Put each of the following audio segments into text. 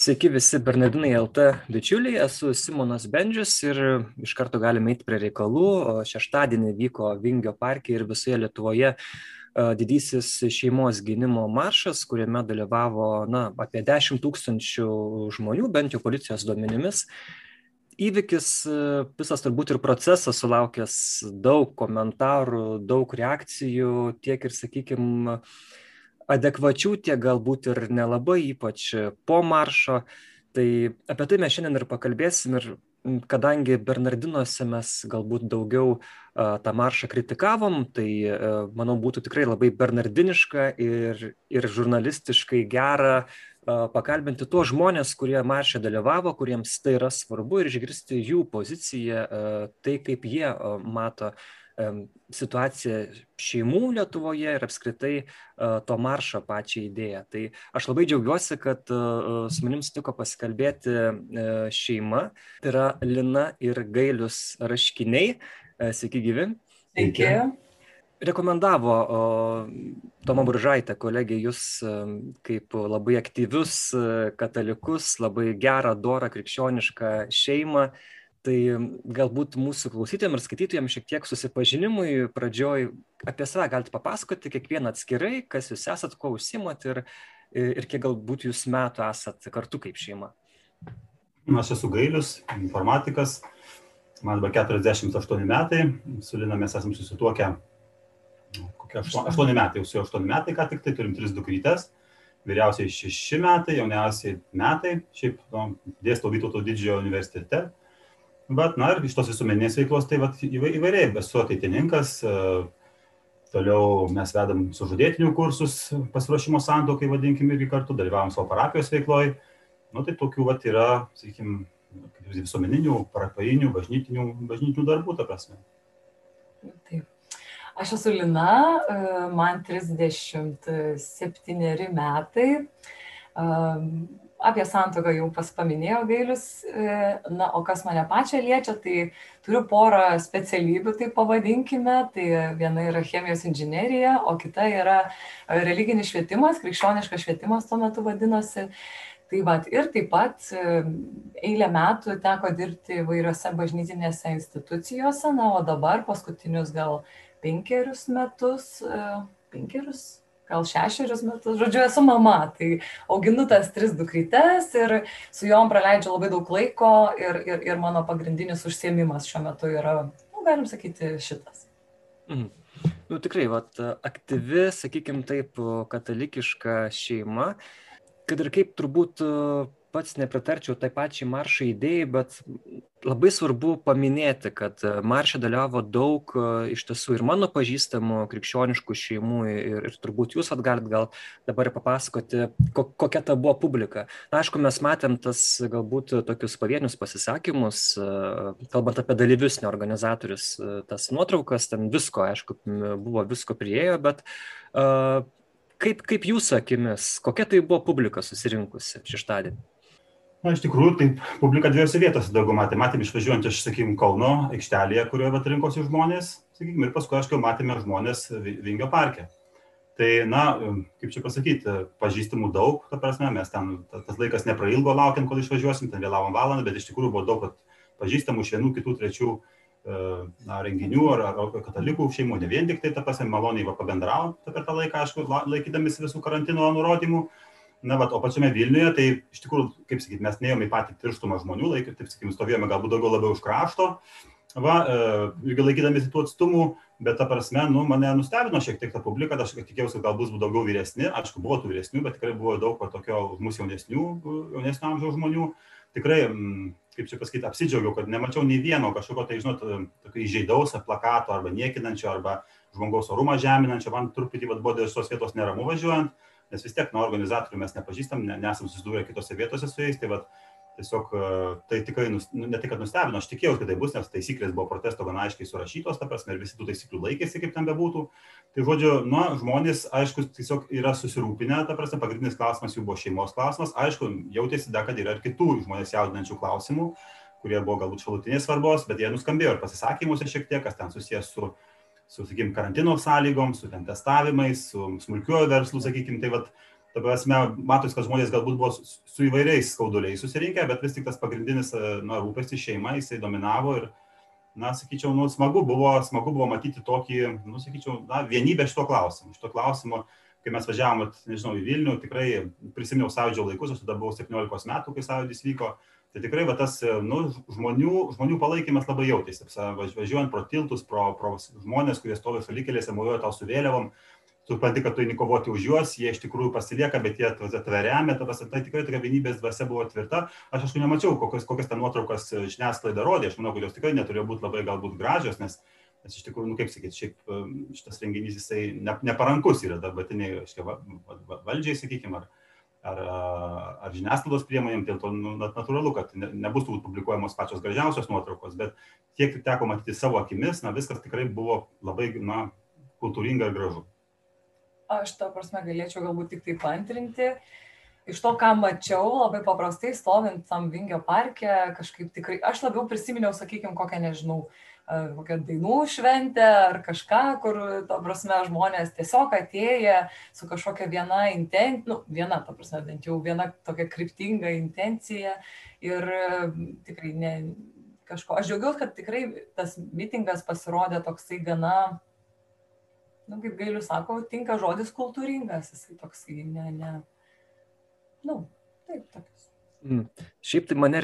Sveiki visi Bernardinai LT bičiuliai, esu Simonas Bendžius ir iš karto galime eiti prie reikalų. Šeštadienį vyko Vingio parke ir visoje Lietuvoje didysis šeimos gynimo maršas, kuriame dalyvavo na, apie 10 tūkstančių žmonių, bent jau policijos duomenimis. Įvykis, visas turbūt ir procesas sulaukęs daug komentarų, daug reakcijų, tiek ir, sakykime, adekvačių, tiek galbūt ir nelabai, ypač po maršo. Tai apie tai mes šiandien ir pakalbėsim ir kadangi Bernardinuose mes galbūt daugiau a, tą maršą kritikavom, tai a, manau būtų tikrai labai bernardiniška ir, ir žurnalistiškai gera a, pakalbinti tuos žmonės, kurie maršė dalyvavo, kuriems tai yra svarbu ir išgirsti jų poziciją, tai kaip jie mato situaciją šeimų Lietuvoje ir apskritai to maršo pačią idėją. Tai aš labai džiaugiuosi, kad su manim sutiko pasikalbėti šeima. Tai yra Lina ir Gailius Raškiniai. Sveiki gyvi. Sveiki. Rekomendavo Toma Buržaitė, kolegė, jūs kaip labai aktyvius katalikus, labai gerą, dorą, krikščionišką šeimą. Tai galbūt mūsų klausytėm ir skaitytojams šiek tiek susipažinimui pradžioj apie save galite papasakoti kiekvieną atskirai, kas jūs esat, kuo užsimat ir, ir kiek galbūt jūs metų esat kartu kaip šeima. Aš esu Gailius, informatikas, man dabar 48 metai, su Lina mes esame susituokę, kokie 8, 8 metai, jau su 8 metai, ką tik tai turim 3 dukrytės, vyriausiai 6 metai, jauniausiai metai, šiaip nu, dėstau Vytauto didžiojo universitete Bet, na ir iš tos visuomeninės veiklos, tai vat, įvairiai, esu ateitininkas, e, toliau mes vedam sužadėtinių kursus, pasiruošimo santokai, vadinkim, irgi kartu, dalyvavom savo parapijos veikloje. Nu, tai tokių vat, yra, sakykime, visuomeninių, parapijinių, bažnytinių, bažnytinių darbų, ta prasme. Taip. Aš esu Lina, e, man 37 metai apie santoką jau paminėjo Gailius, e, na, o kas mane pačią liečia, tai turiu porą specialybių, tai pavadinkime, tai viena yra chemijos inžinierija, o kita yra religinis švietimas, krikščioniškas švietimas tuo metu vadinosi. Tai va, ir taip pat e, eilę metų teko dirbti įvairiose bažnytinėse institucijose, na, o dabar paskutinius gal penkerius metus, e, penkerius, gal šešerius metus, žodžiu, esu mama, tai auginu tas tris dukrytes ir su juom praleidžiu labai daug laiko ir, ir, ir mano pagrindinis užsiemimas šiuo metu yra, nu, galim sakyti, šitas. Mhm. Nu, tikrai, vat, aktyvi, sakykime taip, katalikiška šeima, kad ir kaip turbūt pats nepritarčiau tai pačiai maršo idėjai, bet labai svarbu paminėti, kad maršė dalyvavo daug iš tiesų ir mano pažįstamų krikščioniškų šeimų ir, ir turbūt jūs atgalit gal dabar papasakoti, ko, kokia ta buvo publika. Na, aišku, mes matėm tas galbūt tokius pavienius pasisakymus, kalbant apie dalyvius, ne organizatorius, tas nuotraukas, ten visko, aišku, buvo visko priejo, bet uh, kaip, kaip jūsų akimis, kokia tai buvo publika susirinkusi šeštadienį? Na, iš tikrųjų, tai publika dviejose vietose daugiau matė. Matėme išvažiuojant iš, sakykime, Kauno aikštelėje, kurioje vat, rinkosi žmonės, sakykime, ir paskui, aišku, matėme žmonės Vingio parke. Tai, na, kaip čia pasakyti, pažįstamų daug, ta prasme, mes ten, tas laikas neprailgo laukiant, kol išvažiuosim, ten vėlavom valandą, bet iš tikrųjų buvo daug pažįstamų iš vienų, kitų, trečių e, na, renginių ar, ar katalikų šeimų, ne vien tik tai, ta prasme, maloniai va pabendravo per tą laiką, aišku, laikydamis visų karantino nurodymų na vat o pačiame vilniuje tai iš tikrųjų kaip sakyt mes nėjom į patį tirštumą žmonių laikė taip sakykim stovėjome galbūt daugiau labiau už krašto va e, irgi laikydamiesi tų atstumų bet ta prasme nu mane nustebino šiek tiek ta publika aš tikėjausi kad gal bus daugiau vyresni aišku buvo tų vyresnių bet tikrai buvo daug tokio mus jaunesnių jaunesnio amžiaus žmonių. Tikrai mm, kaip čia pasakyt apsidžiaugiau kad nemačiau nei vieno kažkokio tai žinot tokio įžeidaus plakato arba niekinančio arba žmogaus orumą žeminančio man truputį vat buvo dėl šitos vietos neramu važiuojant nes vis tiek nuo organizatorių mes nepažįstam, ne, nesam susidūrę kitose vietose su jais, tai vat, tiesiog e, tai tikrai, nu, ne tai, kad nustebino, aš tikėjausi, kad tai bus, nes taisyklės buvo protesto gana aiškiai surašytos, ta prasme, ir visi tų taisyklių laikėsi, kaip ten bebūtų. Tai žodžiu, nu, žmonės, aišku, tiesiog yra susirūpinę, ta prasme, pagrindinis klausimas jų buvo šeimos klausimas, aišku, jautėsi dar, kad yra ir kitų žmonės jaudinančių klausimų, kurie buvo galbūt šalutinės svarbos, bet jie nuskambėjo ir pasisakymuose šiek tiek, kas ten susijęs su su, sakykime, karantino sąlygom, su ten testavimais, su smulkiuoju verslu, sakykime, tai vat, Ta prasme, matos, kad žmonės galbūt buvo su įvairiais skauduliais susirinkę, bet vis tik tas pagrindinis na, rūpestis šeima, jisai dominavo ir, na, sakyčiau, nu, smagu, buvo, smagu buvo matyti tokį, nu, sakyčiau, na, vienybę šito klausimu. Šito klausimo, kai mes važiavom, nežinau, į Vilnių, tikrai prisiminiau sąjūdžio laikus, aš tada buvau 17 metų, kai sąjūdis vyko, tai tikrai va, tas nu, žmonių, žmonių palaikymas labai jautėsi. Važiuojant pro tiltus, pro, pro žmonės, kurie stovi šalikelėse, mojuoja tau su vėliavom, tu supranti, kad tu eini kovoti už juos, jie iš tikrųjų pasilieka, bet jie tave remia, tavas, tai tikrai tokia vienybės dvasia buvo tvirta. Aš aišku nemačiau, kokias, kokias ten nuotraukas žiniasklaida rodė, aš manau, kad jos tikrai neturėjo būti labai galbūt gražios, nes, nes iš tikrųjų, nu, kaip sakyti, šiaip šitas renginys jisai ne, neparankus yra dabartiniai valdžiai, sakykime, ar, ar, ar žiniasklaidos priemonėm, dėl to nu, natūralu, kad ne, nebus turbūt publikuojamos pačios gražiausios nuotraukos, bet tiek teko matyti savo akimis, na viskas tikrai buvo labai na, kultūringa ir gražu aš tą prasme galėčiau galbūt tik tai pantrinti. Iš to, ką mačiau, labai paprastai stovint tam Vingio parke, kažkaip tikrai, aš labiau prisiminiau, sakykime, kokią, nežinau, kokią dainų šventę ar kažką, kur, to prasme, žmonės tiesiog atėję su kažkokia viena intencija, nu, viena, to prasme, bent jau viena tokia kryptinga intencija ir tikrai ne kažko. Aš džiaugiuosi, kad tikrai tas mitingas pasirodė toksai gana nu, kaip gailiu sako, tinka žodis kultūringas, jisai toksai, ne, ne, nu, taip, toks. Mm. Šiaip tai mane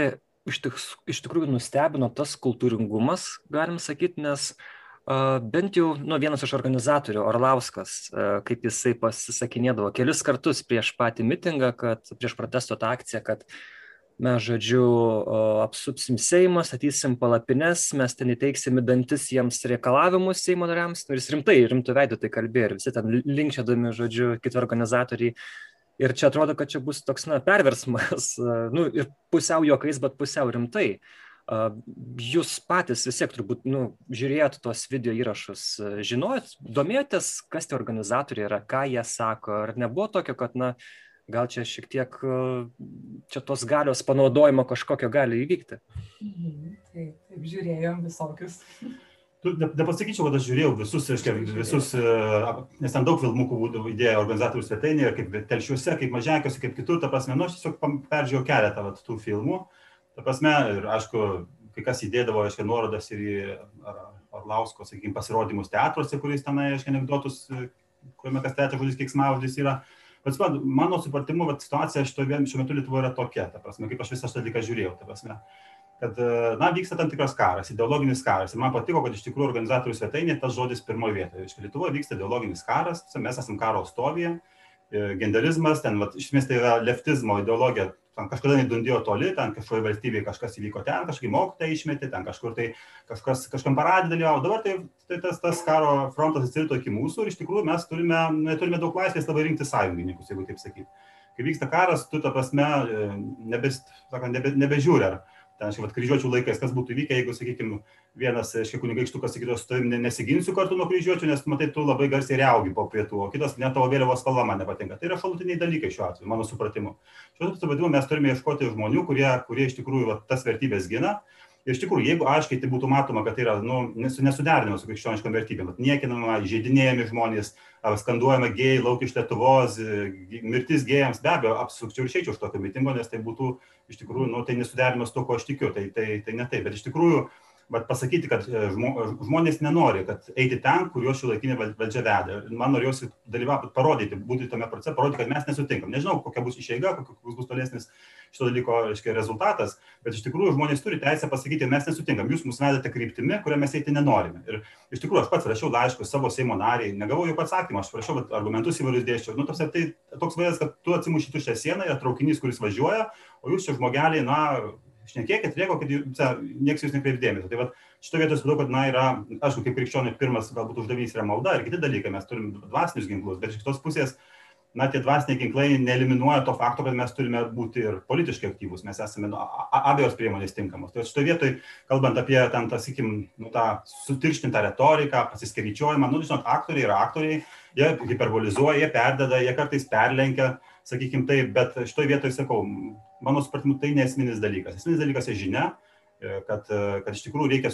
iš, tik, iš tikrųjų nustebino tas kultūringumas, galim sakyti, nes uh, bent jau nu, vienas iš organizatorių, Orlauskas, uh, kaip jisai pasisakinėdavo kelis kartus prieš patį mitingą, kad prieš protesto tą akciją, kad mes žodžiu apsupsim Seimą, statysim palapines, mes ten įteiksim dantis jiems reikalavimus Seimo nariams. Nu, ir jis rimtai, rimtų veidų tai kalbėjo ir visi ten linkčiadami, žodžiu, kiti organizatoriai. Ir čia atrodo, kad čia bus toks, na, perversmas, nu, ir pusiau juokais, bet pusiau rimtai. Jūs patys vis tiek turbūt, nu, žiūrėjot tos video įrašus, žinojot, domėjotės, kas tie organizatoriai yra, ką jie sako, ar nebuvo tokio, kad, na, gal čia šiek tiek čia tos galios panaudojimo kažkokio gali įvykti. Mhm, taip, taip žiūrėjom visokius. Nepasakyčiau, kad aš žiūrėjau visus, reiškia, visus, e, nes ten daug filmukų būdavo idėja organizatorių svetainėje, kaip telšiuose, kaip mažiakiuose, kaip kitur, ta prasme, nu, aš tiesiog peržiūrėjau keletą vat, tų filmų, ta prasme, ir aišku, kai kas įdėdavo, aiškiai, nuorodas ir į Orlausko, sakykime, pasirodymus teatruose, kuris tenai, aiškiai, anegdotus, e, kuriame kas teatro žodis kiksmaudis yra. Bet suprantu, mano supratimu, vat, situacija šitoje šiuo metu Lietuvoje yra tokia, ta prasme, kaip aš visą šitą dalyką žiūrėjau, ta prasme, kad, na, vyksta tam tikras karas, ideologinis karas. Ir man patiko, kad iš tikrųjų organizatorių svetainė tas žodis pirmoje vietoje. Iš Lietuvoje vyksta ideologinis karas, mes esame karo stovyje, e, genderizmas, ten, vat, iš esmės tai yra leftizmo ideologija, ten kažkada nedundėjo toli, ten kažkoje valstybėje kažkas įvyko ten, kažkaip mokytai išmetė, ten kažkur tai kažkas, kažkam paradė dalyvavo. Dabar tai, tai tas, tas karo frontas atsirito iki mūsų ir iš tikrųjų mes turime, turime daug laisvės labai rinkti sąjungininkus, jeigu taip sakyti. Kai vyksta karas, tu tą prasme e, nebes, sakant, nebe, nebežiūri, ar ten, šiaip, kryžiuočių laikais, kas būtų įvykę, jeigu, sakykime, vienas, šiek kunigaikštukas sakytų, su tavimi nesiginsiu kartu nuo kryžiuočių, nes matai, tu labai garsiai reaugi po pietų, o kitas net tavo vėliavos spalva man nepatinka. Tai yra šalutiniai dalykai šiuo atveju, mano supratimu. Šiuo supratimu mes turime ieškoti žmonių, kurie, kurie iš tikrųjų va, tas vertybės gina iš tikrųjų, jeigu aiškiai tai būtų matoma, kad tai yra nu, nesuderinama su krikščioniškom vertybėm, niekinama, žaidinėjami žmonės, skanduojama gėjai, lauk iš Lietuvos, mirtis gėjams, be abejo, ir išeičiau iš tokio mitingo, nes tai būtų iš tikrųjų, nu, tai nesuderinama su to, ko aš tikiu, tai, tai, tai ne taip, bet iš tikrųjų, bet pasakyti, kad e, žmonės nenori, kad eiti ten, kur juos šiuolaikinė valdžia veda. Man norėjosi dalyvauti, parodyti, būti tame procese, parodyti, kad mes nesutinkam. Nežinau, kokia bus išeiga, kokius bus tolesnis šito dalyko reiškia, rezultatas, bet iš tikrųjų žmonės turi teisę pasakyti, mes nesutinkam, jūs mus vedate kryptimi, kurią mes eiti nenorime. Ir iš tikrųjų aš pats rašiau laiškus savo Seimo nariai, negavau jokio atsakymo, aš rašiau argumentus įvairius dėščiau. Nu, tos, tai toks vaizdas, kad tu atsimuši tuščią sieną, yra traukinys, kuris važiuoja, o jūs čia žmogeliai, na, šnekėkit, rėko, kad niekas jūs nekreips dėmesio. Tai va, šito vietos supratau, kad, na, yra, aišku, kaip krikščionių pirmas galbūt uždavinys yra malda ir kiti dalykai, mes turim dvasinius ginklus, bet iš kitos pusės, na, tie dvasiniai ginklai neeliminuoja to fakto, kad mes turime būti ir politiškai aktyvūs, mes esame nu, abiejos priemonės tinkamos. Tai šitoje vietoje, kalbant apie ten, tą, sakykim, nu, tą sutirštintą retoriką, pasiskaičiuojimą, nu, žinot, aktoriai yra aktoriai, jie hiperbolizuoja, jie perdeda, jie kartais perlenkia, sakykim taip, bet šitoje vietoje, sakau, mano supratimu, tai nesminis dalykas. Esminis dalykas yra žinia, e, kad, e, kad iš tikrųjų reikia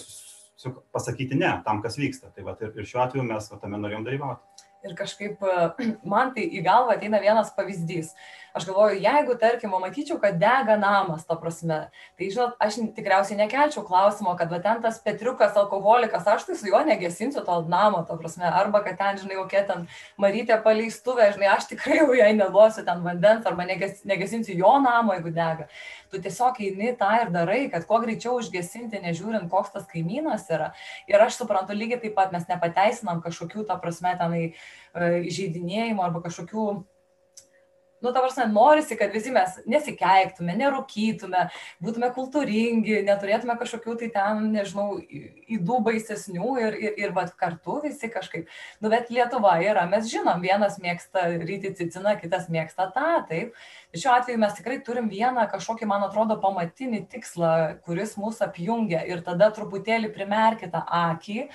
pasakyti ne tam, kas vyksta. Tai va, ir, ir šiuo atveju mes va, tame norėjom dalyvauti. Ir kažkaip man tai į galvą ateina vienas pavyzdys. Aš galvoju, jeigu, tarkim, matyčiau, kad dega namas, ta prasme, tai, žinot, aš tikriausiai nekelčiau klausimo, kad va ten tas Petriukas alkoholikas, aš tai su juo negesinsiu to namo, ta prasme, arba kad ten, žinai, kokia ten Marytė paleistuvė, žinai, aš tikrai jau jai neduosiu ten vandens, arba neges, negesinsiu jo namo, jeigu dega. Tu tiesiog eini tą ir darai, kad kuo greičiau užgesinti, nežiūrint, koks tas kaimynas yra. Ir aš suprantu lygiai taip pat, mes nepateisinam kažkokių, ta prasme, tenai įžeidinėjimų arba kažkokių nu, ta prasme, norisi, kad visi mes nesikeiktume, nerūkytume, būtume kultūringi, neturėtume kažkokių tai ten, nežinau, įdų baisesnių ir, ir, ir va kartu visi kažkaip. Nu, bet Lietuva yra, mes žinom, vienas mėgsta ryti ciciną, kitas mėgsta tą, taip. Šiuo atveju mes tikrai turim vieną kažkokį, man atrodo, pamatinį tikslą, kuris mus apjungia ir tada truputėlį primerkite akį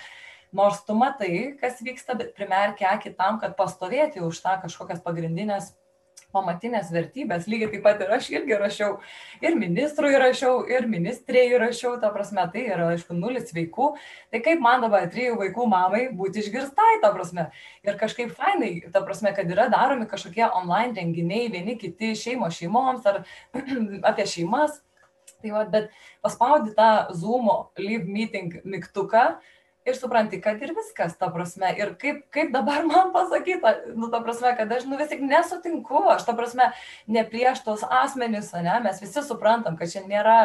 nors tu matai, kas vyksta, bet primerkia akį tam, kad pastovėti už tą kažkokias pagrindinės pamatinės vertybės, lygiai taip pat ir aš irgi rašiau, ir ministrui rašiau, ir ministrėjai rašiau, ta prasme, tai yra, aišku, nulis vaikų, tai kaip man dabar trijų vaikų mamai būti išgirstai, ta prasme, ir kažkaip fainai, ta prasme, kad yra daromi kažkokie online renginiai, vieni kiti šeimo šeimoms ar apie šeimas, tai va, bet paspaudi tą Zoom Live Meeting mygtuką, ir supranti, kad ir viskas, ta prasme, ir kaip, kaip dabar man pasakyta, nu, ta prasme, kad aš, nu, vis tik nesutinku, aš, ta prasme, ne prieš tos asmenys, ne, mes visi suprantam, kad čia nėra,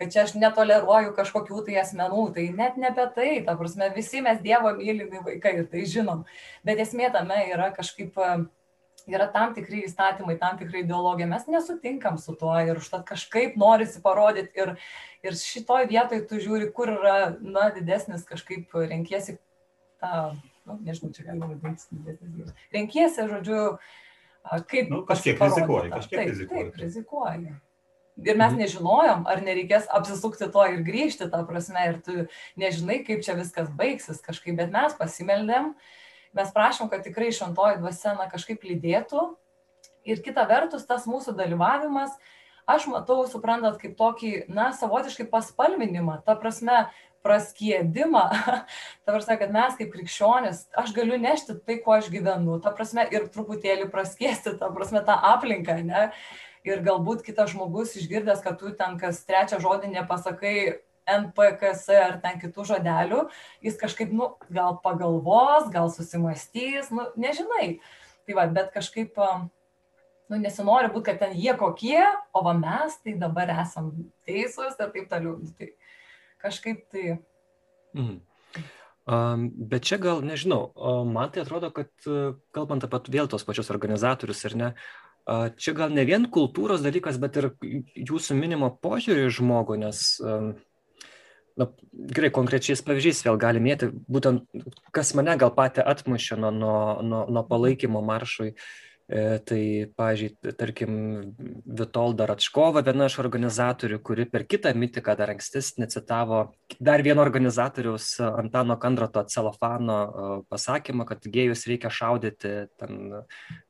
kad čia aš netoleruoju kažkokių tai asmenų, tai net ne apie tai, ta prasme, visi mes Dievo mylimi vaikai ir tai žinom, bet esmė tame yra kažkaip yra tam tikri įstatymai, tam tikra ideologija, mes nesutinkam su tuo ir užtat kažkaip norisi parodyti ir, ir šitoj vietoj tu žiūri, kur yra, na, didesnis kažkaip renkiesi tą, nu, nežinau, čia galima vadinti didesnis. Renkiesi, žodžiu, kaip... Nu, kažkiek rizikuoji, kažkiek taip, rizikuoji. Taip, rizikuoji. Ir mes nežinojom, ar nereikės apsisukti to ir grįžti, ta prasme, ir tu nežinai, kaip čia viskas baigsis kažkaip, bet mes pasimeldėm, uh, mes prašom, kad tikrai šventoji dvasia na, kažkaip lydėtų. Ir kita vertus, tas mūsų dalyvavimas, aš matau, suprantat, kaip tokį, na, savotiškai paspalvinimą, ta prasme, praskėdimą, ta prasme, kad mes kaip krikščionis, aš galiu nešti tai, kuo aš gyvenu, ta prasme, ir truputėlį praskėsti, ta prasme, tą aplinką, ne? Ir galbūt kitas žmogus išgirdęs, kad tu ten kas trečią žodį nepasakai NPKS ar ten kitų žodelių, jis kažkaip, nu, gal pagalvos, gal susimastys, nu, nežinai. Tai va, bet kažkaip, nu, nesinori būti, kad ten jie kokie, o va mes tai dabar esam teisūs ir taip toliau. Nu, tai kažkaip tai. Mhm. Um, bet čia gal, nežinau, man tai atrodo, kad kalbant apie vėl tos pačius organizatorius ar ne, čia gal ne vien kultūros dalykas, bet ir jūsų minimo požiūrį žmogų, nes um, na gerai konkrečiais pavyzdžiais vėl galim mėti būtent kas mane gal patį atmušė nuo nuo nuo nuo palaikymo maršui. E, tai, pažiūrėjau, tarkim, Vitolda Račkova, viena iš organizatorių, kuri per kitą mitiką dar ankstesnį citavo dar vieno organizatoriaus Antano Kandroto celofano e, pasakymą, kad gėjus reikia šaudyti ten,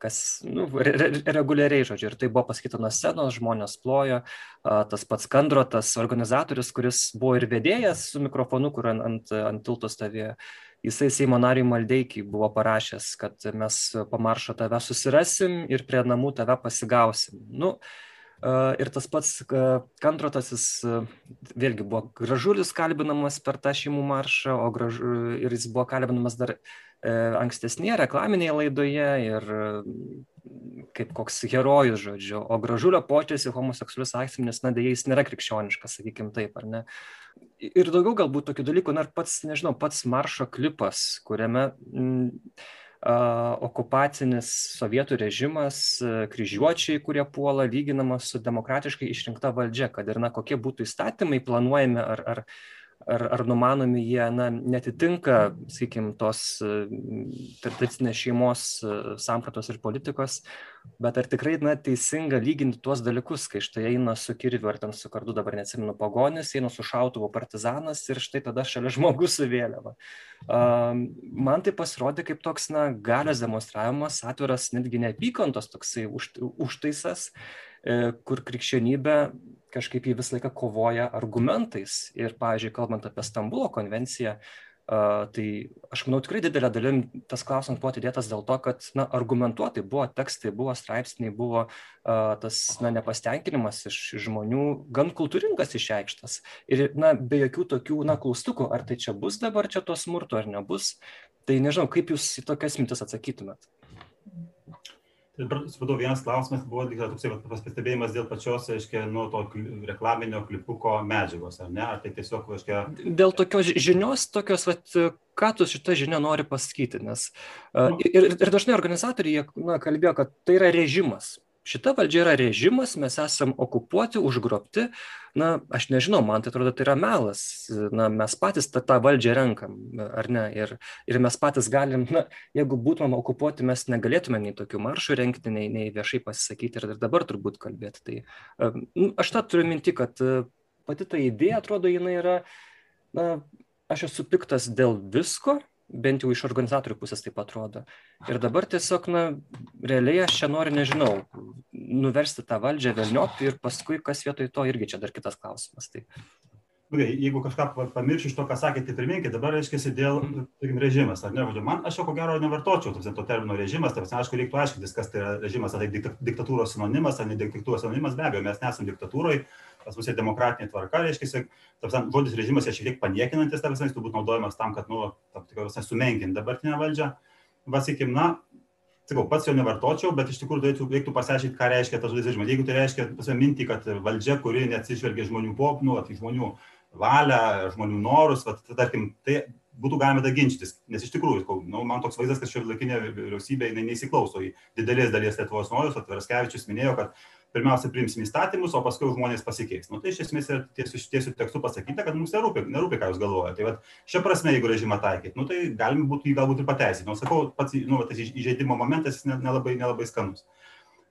kas nu, re, re, reguliariai, žodžiu, ir tai buvo pasakyta nuo scenos, žmonės plojo, tas pats Kandrotas, organizatorius, kuris buvo ir vedėjas su mikrofonu, kur ant, ant, ant tilto stovėjo jisai Seimo nariui Maldeikiai buvo parašęs, kad mes po maršo tave susirasim ir prie namų tave pasigausim. Nu, Ir tas pats Kantrotas, jis vėlgi buvo gražulis kalbinamas per tą šeimų maršą, o gražu, ir jis buvo kalbinamas dar ankstesnėje reklaminėje laidoje ir kaip koks herojus, žodžiu, o gražulio počias į homoseksualius asmenis, na, dėja, jis nėra krikščioniškas, sakykim taip, ar ne. Ir daugiau galbūt tokių dalykų, na ir pats, nežinau, pats maršo klipas, kuriame m, a, okupacinis sovietų režimas, kryžiuočiai, kurie puola, lyginamas su demokratiškai išrinkta valdžia, kad ir, na, kokie būtų įstatymai planuojami ar, ar, ar, ar numanomi jie na, netitinka, sakykim, tos tradicinės šeimos sampratos ir politikos, bet ar tikrai na, teisinga lyginti tuos dalykus, kai štai eina su kirviu ar ten su kardu, dabar neatsimenu, pagonis, eina su šautuvo partizanas ir štai tada šalia žmogus su vėliava. Man tai pasirodė kaip toks, na, galios demonstravimas, atviras netgi neapykantos toksai už, užtaisas, e, kur krikščionybė kažkaip jį visą laiką kovoja argumentais. Ir, pavyzdžiui, kalbant apie Stambulo konvenciją, tai aš manau tikrai didelė dalim tas klausimas buvo atidėtas dėl to, kad na, argumentuotai buvo tekstai, buvo straipsniai, buvo tas na, nepastenkinimas iš žmonių gan kultūringas išreikštas. Ir na, be jokių tokių na, klaustukų, ar tai čia bus dabar čia to smurto ar nebus, tai nežinau, kaip jūs į tokias mintis atsakytumėt. Tai supratau, vienas klausimas buvo toksai pastebėjimas dėl pačios, aiškiai, nuo to reklaminio klipuko medžiagos, ar ne? Ar tai tiesiog, aiškiai... Dėl tokios žinios, tokios, vat, ką tu šitą žinią nori pasakyti, nes uh, ir, ir dažnai organizatoriai na, kalbėjo, kad tai yra režimas, šita valdžia yra režimas, mes esam okupuoti, užgrobti. Na, aš nežinau, man tai atrodo, tai yra melas. Na, mes patys tą, tą valdžią renkam, ar ne? Ir, ir mes patys galim, na, jeigu būtumėm okupuoti, mes negalėtume nei tokių maršų renkti, nei, nei viešai pasisakyti ir dabar turbūt kalbėti. Tai um, aš tą turiu minti, kad uh, pati ta idėja, atrodo, jinai yra, na, aš esu piktas dėl visko, bent jau iš organizatorių pusės taip atrodo. Ir dabar tiesiog, na, realiai aš čia noriu, nežinau, nuversti tą valdžią velniop ir paskui kas vietoj to irgi čia dar kitas klausimas. Tai... Okay, jeigu kažką pamiršiu iš to, ką sakėte, tai priminkite, dabar reiškia dėl, tarkim, režimas, ar ne, man aš jo ko gero nevartočiau to termino režimas, tarsi, aišku, reiktų aiškintis, kas tai yra režimas, ar tai diktatūros sinonimas, ar ne diktatūros sinonimas, be abejo, mes nesame diktatūroje, pas mus yra demokratinė tvarka, reiškia, tarsi, žodis režimas yra šiek tiek paniekinantis, tarsi, jis turbūt naudojamas tam, kad, nu, tam tikrai sumenkinti dabartinę valdžią. Vasikim, na, sakau, pats jo nevartočiau, bet iš tikrųjų reiktų, reiktų pasiaiškinti, ką reiškia tas žodis režimas. Jeigu tai reiškia mintį, kad valdžia, kuri neatsižvelgia žmonių popnų, tai žmonių valią, žmonių norus, vat, tarkim, tai būtų galima tada ginčytis, nes iš tikrųjų, nu, man toks vaizdas, kad šio laikinė vyriausybė neįsiklauso į didelės dalies Lietuvos norus, o Tverskevičius minėjo, kad pirmiausia priimsim įstatymus, o paskui žmonės pasikeis. Nu, tai iš esmės yra tiesiu, tiesiu tekstu pasakyta, kad mums nerūpi, nerūpi ką jūs galvojate. Tai vat, šia prasme, jeigu režimą taikyt, nu, tai galima būtų jį galbūt ir pateisinti. Nu, sakau, pats nu, tas įžeidimo momentas nelabai, nelabai skanus.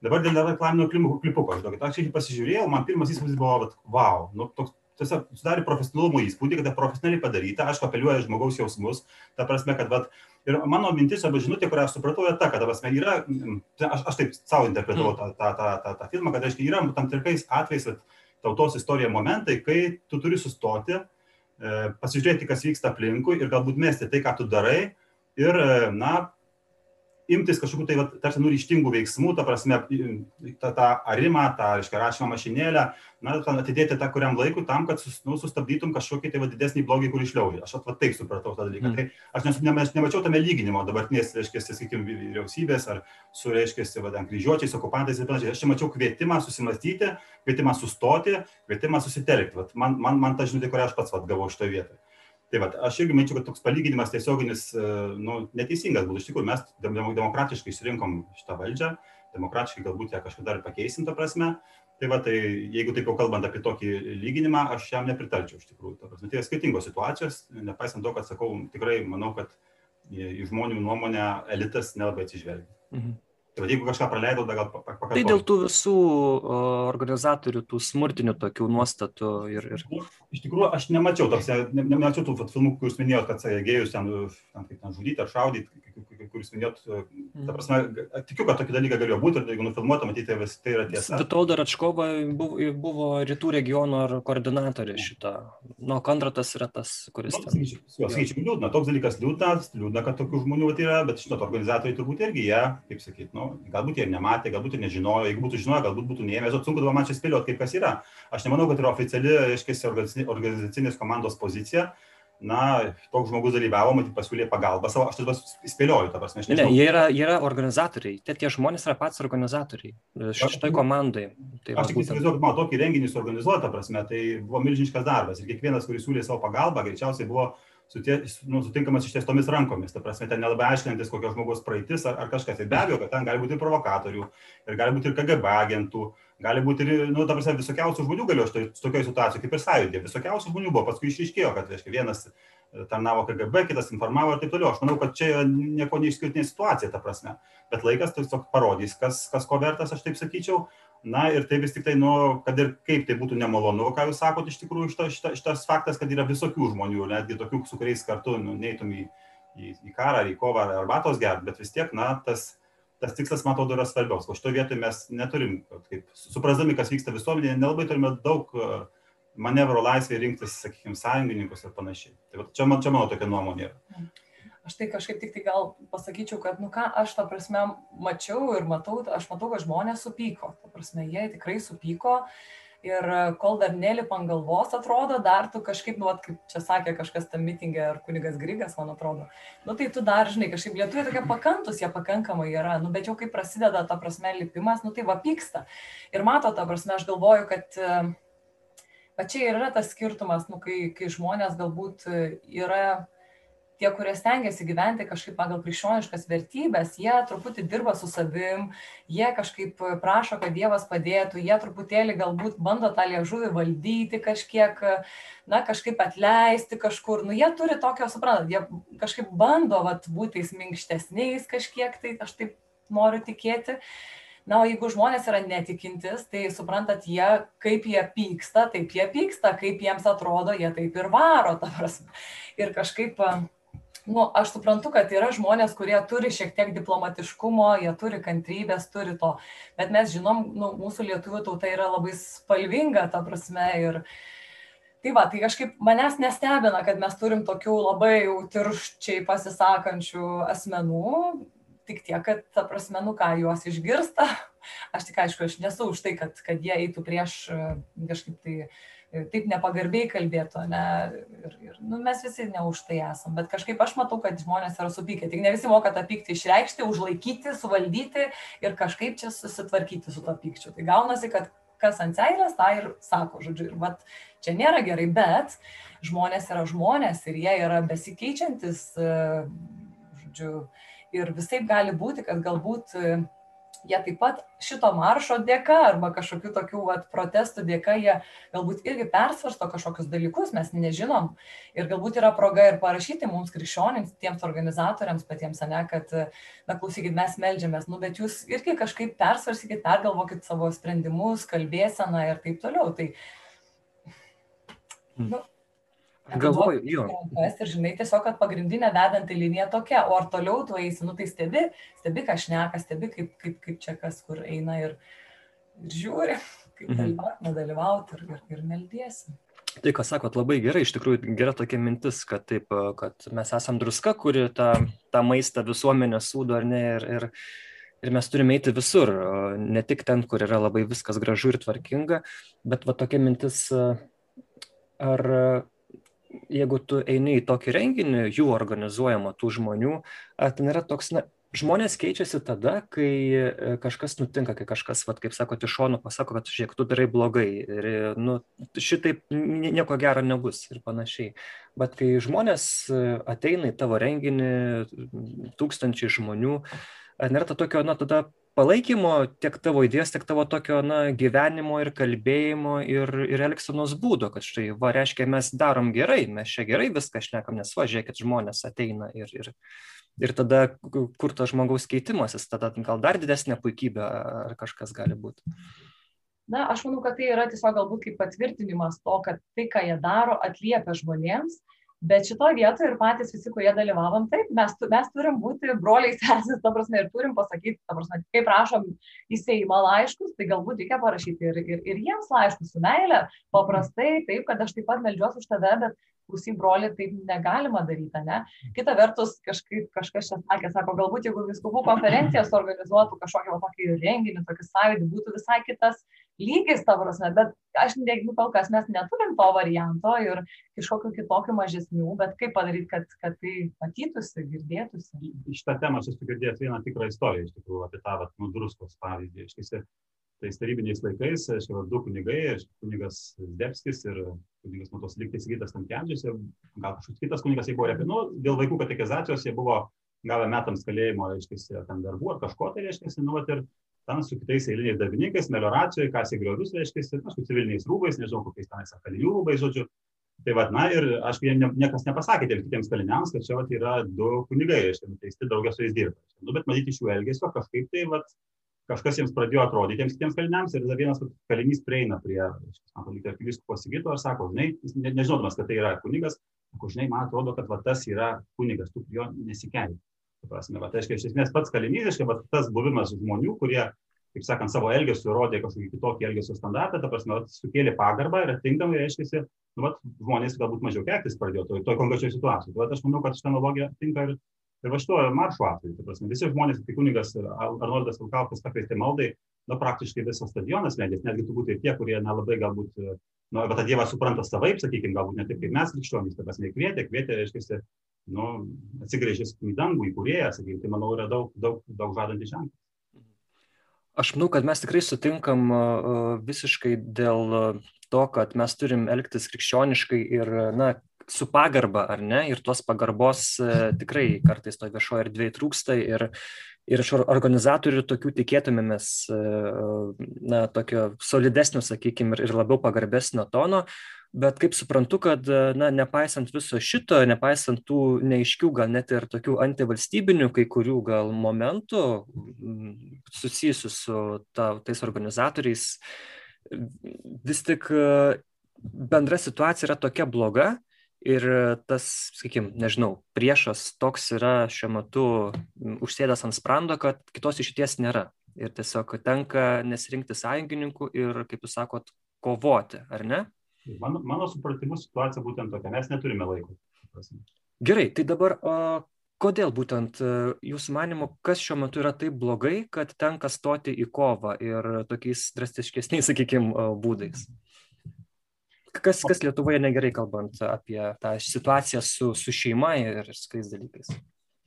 Dabar dėl reklaminio klipuko, žinokit, aš jį pasižiūrėjau, man pirmas įspūdis buvo, vat, wow, nu, toks tiesiog sudarė profesionalumo įspūdį, kad profesionaliai padaryta, aišku, apeliuoja žmogaus jausmus, ta prasme, kad vat, ir mano mintis arba žinutė, kurią aš supratau, yra ta, kad, prasme, yra, aš, aš taip savo interpretavau tą, tą, tą, tą, tą filmą, kad, aiškiai, yra tam tikrais atvejais tautos istorija momentai, kai tu turi sustoti, e, pasižiūrėti, kas vyksta aplinkui ir galbūt mesti tai, ką tu darai ir, e, na, imtis kažkokių tai, va, tarsi, nuryštingų veiksmų, ta prasme, tą, tą arimą, tą, reiškia, rašymo mašinėlę, na, atidėti tą kuriam laikui tam, kad sus, nu, sustabdytum kažkokį tai va, didesnį blogį, kurį išliauja. Aš va, taip supratau tą dalyką. Mm. Tai aš nes, ne, nemačiau tame lyginimo dabartinės, reiškia, sakykime, vyriausybės ar su, reiškia, va, ten kryžiuočiais, okupantais ir panašiai. Aš čia mačiau kvietimą susimastyti, kvietimą sustoti, kvietimą susitelkti. Vat, man, man, man ta žinutė, kurią aš pats vat, gavau šitoje vietoje. Tai va, aš irgi manyčiau, kad toks palyginimas tiesioginis e, nu, neteisingas būtų. Iš tikrųjų, mes demokratiškai išrinkom šitą valdžią, demokratiškai galbūt ją kažkada ir pakeisim tą prasme. Tai va, tai jeigu taip jau kalbant apie tokį lyginimą, aš jam nepritarčiau iš tikrųjų. Tai yra skirtingos situacijos, nepaisant to, kad sakau, tikrai manau, kad į žmonių nuomonę elitas nelabai atsižvelgia. Mhm. Tai va, jeigu kažką praleidau, gal pakartosiu. Tai dėl tų visų organizatorių, tų smurtinių tokių nuostatų ir... ir... Iš tikrųjų, aš nemačiau, toks, ne, nemačiau tų filmų, kur jūs minėjot, kad gėjus ten, ten, ten žudyti ar šaudyti, kur jūs minėjot. Ta mm. prasme, tikiu, kad tokį dalyką galėjo būti ir jeigu nufilmuota, matyti, tai vis tai yra tiesa. Vitolda Račkova buvo, buvo rytų regiono koordinatorė šitą. Nu, Kondratas yra tas, kuris... Nu, sakyčiau, sakyčiau, liūdna, toks dalykas liūdnas, liūdna, kad tokių žmonių yra, bet žinot, organizatoriai turbūt irgi jie, kaip sakyti, nu, galbūt jie nematė, galbūt ir nežinojo, jeigu būtų žinoję, galbūt būtų neėmęs, o sunku dabar man čia spėlioti, kaip kas yra. Aš nemanau, kad yra oficiali, aiškiai, organizacinės komandos pozicija. Na, toks žmogus dalyvavo, matyt, pasiūlė pagalbą savo, aš tada spėlioju, ta prasme, aš nežinau. Ne, jie yra, jie yra organizatoriai, tie, tie žmonės yra pats organizatoriai šitoj komandai. Tai aš tik įsivaizduoju, kad man tokį renginį suorganizuoti, ta prasme, tai buvo milžiniškas darbas ir kiekvienas, kuris siūlė savo pagalbą, greičiausiai buvo sutie, nu, sutinkamas ištiestomis rankomis. Ta prasme, ten nelabai aiškinantis kokio žmogaus praeitis ar, ar kažkas. Ir be abejo, kad ten gali būti ir provokatorių, ir gali būti ir KGB agentų, gali būti ir, nu, ta prasme, visokiausių žmonių galėjo štai tokioje situacijoje, kaip ir sąjūdė. Visokiausių žmonių buvo, paskui išryškėjo, kad, reiškia, vienas e, tarnavo KGB, kitas informavo ir taip toliau. Aš manau, kad čia nieko neišskirtinė situacija, ta prasme. Bet laikas tiesiog parodys, kas, kas ko vertas, aš taip sakyčiau na ir tai vis tik tai, nu, kad ir kaip tai būtų nemalonu, ką jūs sakote, iš tikrųjų šita, šita, šitas faktas, kad yra visokių žmonių, netgi tokių, su kuriais kartu nu, neįtum į, į, į karą, ar į kovą, ar arbatos gert, bet vis tiek, na, tas, tas tikslas, man atrodo, yra svarbiausias. O šitoje vietoje mes neturim, kaip, suprasdami, kas vyksta visuomenėje, nelabai turime daug uh, manevro laisvė rinktis, sakykime, sąjungininkus ir panašiai. Tai čia, man, čia mano tokia nuomonė yra. Aš tai kažkaip tik tai gal pasakyčiau, kad, nu ką, aš tą prasme mačiau ir matau, aš matau, kad žmonės supyko. Ta prasme, jie tikrai supyko. Ir kol dar nelipa ant galvos, atrodo, dar tu kažkaip, nu, at, kaip čia sakė kažkas tam mitingė, ar kunigas Grigas, man atrodo, nu tai tu dar, žinai, kažkaip lietuviai tokie pakantus, jie pakankamai yra, nu bet jau kai prasideda ta prasme lipimas, nu tai va pyksta. Ir mato, ta prasme, aš galvoju, kad va čia ir yra tas skirtumas, nu, kai, kai žmonės galbūt yra tie, kurie stengiasi gyventi kažkaip pagal krikščioniškas vertybės, jie truputį dirba su savim, jie kažkaip prašo, kad Dievas padėtų, jie truputėlį galbūt bando tą liežuvį valdyti kažkiek, na, kažkaip atleisti kažkur. Nu, jie turi tokio, suprantat, jie kažkaip bando vat, būti minkštesniais kažkiek, tai aš taip noriu tikėti. Na, o jeigu žmonės yra netikintis, tai suprantat, jie, kaip jie pyksta, taip jie pyksta, kaip jiems atrodo, jie taip ir varo, ta prasme. Ir kažkaip nu aš suprantu kad yra žmonės kurie turi šiek tiek diplomatiškumo jie turi kantrybės turi to. Bet mes žinom nu mūsų lietuvių tauta yra labai spalvinga ta prasme ir tai va tai kažkaip manęs nestebina kad mes turim tokių labai jau tirščiai pasisakančių asmenų. Tik tiek kad ta prasme nu ką juos išgirsta. Aš tik aišku aš nesu už tai kad kad jie eitų prieš kažkaip tai taip nepagarbiai kalbėtų, ne, ir, ir nu, mes visi ne už tai esam, bet kažkaip aš matau, kad žmonės yra supykę, tik ne visi moka tą pyktį išreikšti, užlaikyti, suvaldyti ir kažkaip čia susitvarkyti su to pykčiu. Tai gaunasi, kad kas ant seilės, tą ir sako, žodžiu, ir vat, čia nėra gerai, bet žmonės yra žmonės ir jie yra besikeičiantis, žodžiu, ir visai gali būti, kad galbūt jie taip pat šito maršo dėka arba kažkokių tokių vat, protestų dėka jie galbūt irgi persvarsto kažkokius dalykus, mes nežinom. Ir galbūt yra proga ir parašyti mums krikščionims, tiems organizatoriams patiems, ne, kad, na, klausykit, mes melžiamės, nu, bet jūs irgi kažkaip persvarsykit, pergalvokit savo sprendimus, kalbėseną ir taip toliau. Tai, nu, Galvoju, jo. Ir žinai, tiesiog, kad pagrindinė vedanti linija tokia, o ar toliau tu eisi, nu tai stebi, stebi, ką šneka, stebi, kaip, kaip, kaip čia kas kur eina ir, ir žiūri, kaip mhm. dalyvauti, nedalyvauti ir, ir, ir meldiesi. Tai, ką sakot, labai gerai, iš tikrųjų gera tokia mintis, kad, taip, kad mes esam druska, kuri tą, tą maistą visuomenę sūdo ar ne, ir, ir, ir mes turime eiti visur, ne tik ten, kur yra labai viskas gražu ir tvarkinga, bet va tokia mintis, ar jeigu tu eini į tokį renginį, jų organizuojama tų žmonių, ten yra toks, na, žmonės keičiasi tada, kai e, kažkas nutinka, kai kažkas, vat, kaip sako, iš šono pasako, kad žiūrėk, tu darai blogai ir nu, šitaip nieko gero nebus ir panašiai. Bet kai žmonės e, ateina į tavo renginį, tūkstančiai žmonių, nėra to tokio, na, tada palaikymo tiek tavo idėjos, tiek tavo tokio na, gyvenimo ir kalbėjimo ir, ir elgsenos būdo, kad štai, va, reiškia, mes darom gerai, mes čia gerai viską šnekam, nes va, žiūrėkit, žmonės ateina ir, ir, ir tada kur tas žmogaus keitimasis, tada gal dar didesnė puikybė ar kažkas gali būti. Na, aš manau, kad tai yra tiesiog galbūt kaip patvirtinimas to, kad tai, ką jie daro, atliepia žmonėms bet šitoj vietoj ir patys visi, kurie dalyvavom, taip, mes, mes turim būti broliai sesis, ta prasme, ir turim pasakyti, ta prasme, kaip prašom į Seimą laiškus, tai galbūt reikia parašyti ir, ir, ir jiems laiškus su meilė, paprastai, taip, kad aš taip pat melžiuosi už tave, bet klausyk, broli, taip negalima daryti, ne? Kita vertus, kažkaip kažkas čia sakė, sako, galbūt jeigu viskupų konferencijas organizuotų kažkokį va, tokį renginį, tokį sąjūdį, būtų visai kitas lygis, ta prasme, bet aš nežinau, kol kas mes neturim to varianto ir kažkokiu kitokiu mažesnių, bet kaip padaryti, kad, kad tai matytųsi, girdėtųsi. Iš tą temą aš esu girdėjęs vieną tikrą istoriją, iš tikrųjų, apie tą, nu, druskos pavyzdį. Iš tais tarybiniais laikais, aš jau du kunigai, aš kunigas Debskis ir kunigas Matos Liktai Sigitas Tankendžius, gal kažkoks kitas kunigas, jie buvo repė, nu, dėl vaikų katekizacijos jie buvo gavę metams kalėjimo, reiškia, ten darbų ar kažko, tai reiškia, nu, ir ten su kitais eiliniais darbininkais, melioracijoje, kasė griovius, reiškia, nu, su civiliniais rūbais, nežinau, kokiais tenais kalinių rūbais, žodžiu. Tai vad, na ir aš ne, niekas nepasakė tiems kitiems kaliniams, kad čia vat, yra du kunigai, reiškia, nuteisti draugė su jais dirba. Nu, bet matyti iš jų elgesio kažkaip tai, vat, kažkas jiems pradėjo atrodyti tiems kitiems kaliniams ir tada vienas kalinys prieina prie, sako, lyg arkivyskupo Sigito ir sako, žinai, ne, nežinodamas, kad tai yra kunigas, sako, žinai, man atrodo, kad va, tas yra kunigas, tu jo nesikeli. Prasme, va, tai reiškia, iš esmės pats kalinys, reiškia, va, tas buvimas žmonių, kurie kaip sakant, savo elgesiu rodė kažkokį kitokį elgesio standartą, ta prasme, sukėlė pagarbą ir atitinkamai reiškia, nu, vat, žmonės galbūt mažiau keiktis pradėjo toje to konkrečioje situacijoje. Tai aš manau, kad šitą analogiją tinka ir, ir va šito maršo atveju. Ta prasme, visi žmonės, kai kunigas Arnoldas Vilkaukas pakvietė maldai, na, praktiškai visas stadionas medės, netgi turbūt ir tie, kurie nelabai galbūt, nu, bet tą Dievą supranta savaip, sakykime, galbūt ne taip kaip mes krikščionys, ta prasme, kvietė, kvietė, reiškia, nu, atsigrėžęs į dangų, į kurėją, sakykime, tai manau yra daug, daug, daug žadantys ženklas. Aš manau, kad mes tikrai sutinkam visiškai dėl to, kad mes turim elgtis krikščioniškai ir, na, su pagarba, ar ne, ir tos pagarbos e, tikrai kartais to viešoje erdvėje trūksta ir, ir iš organizatorių tokių tikėtumėmės, e, na, tokio solidesnio, sakykime, ir labiau pagarbesnio tono, bet kaip suprantu, kad, na, nepaisant viso šito, nepaisant tų neaiškių, gal net ir tokių antivalstybinių kai kurių gal momentų susijusių su ta, tais organizatoriais, vis tik bendra situacija yra tokia bloga ir tas, sakykime, nežinau, priešas toks yra šiuo metu užsėdęs ant sprando, kad kitos išeities nėra. Ir tiesiog tenka nesirinkti sąjungininkų ir, kaip jūs sakot, kovoti, ar ne? Mano, mano supratimu situacija būtent tokia, mes neturime laiko. Gerai, tai dabar o, kodėl būtent e, jūsų manimo, kas šiuo metu yra taip blogai, kad tenka stoti į kovą ir tokiais drastiškesniais, sakykime, būdais? Kas, kas Lietuvoje negerai kalbant apie tą situaciją su, su šeima ir skais dalykais?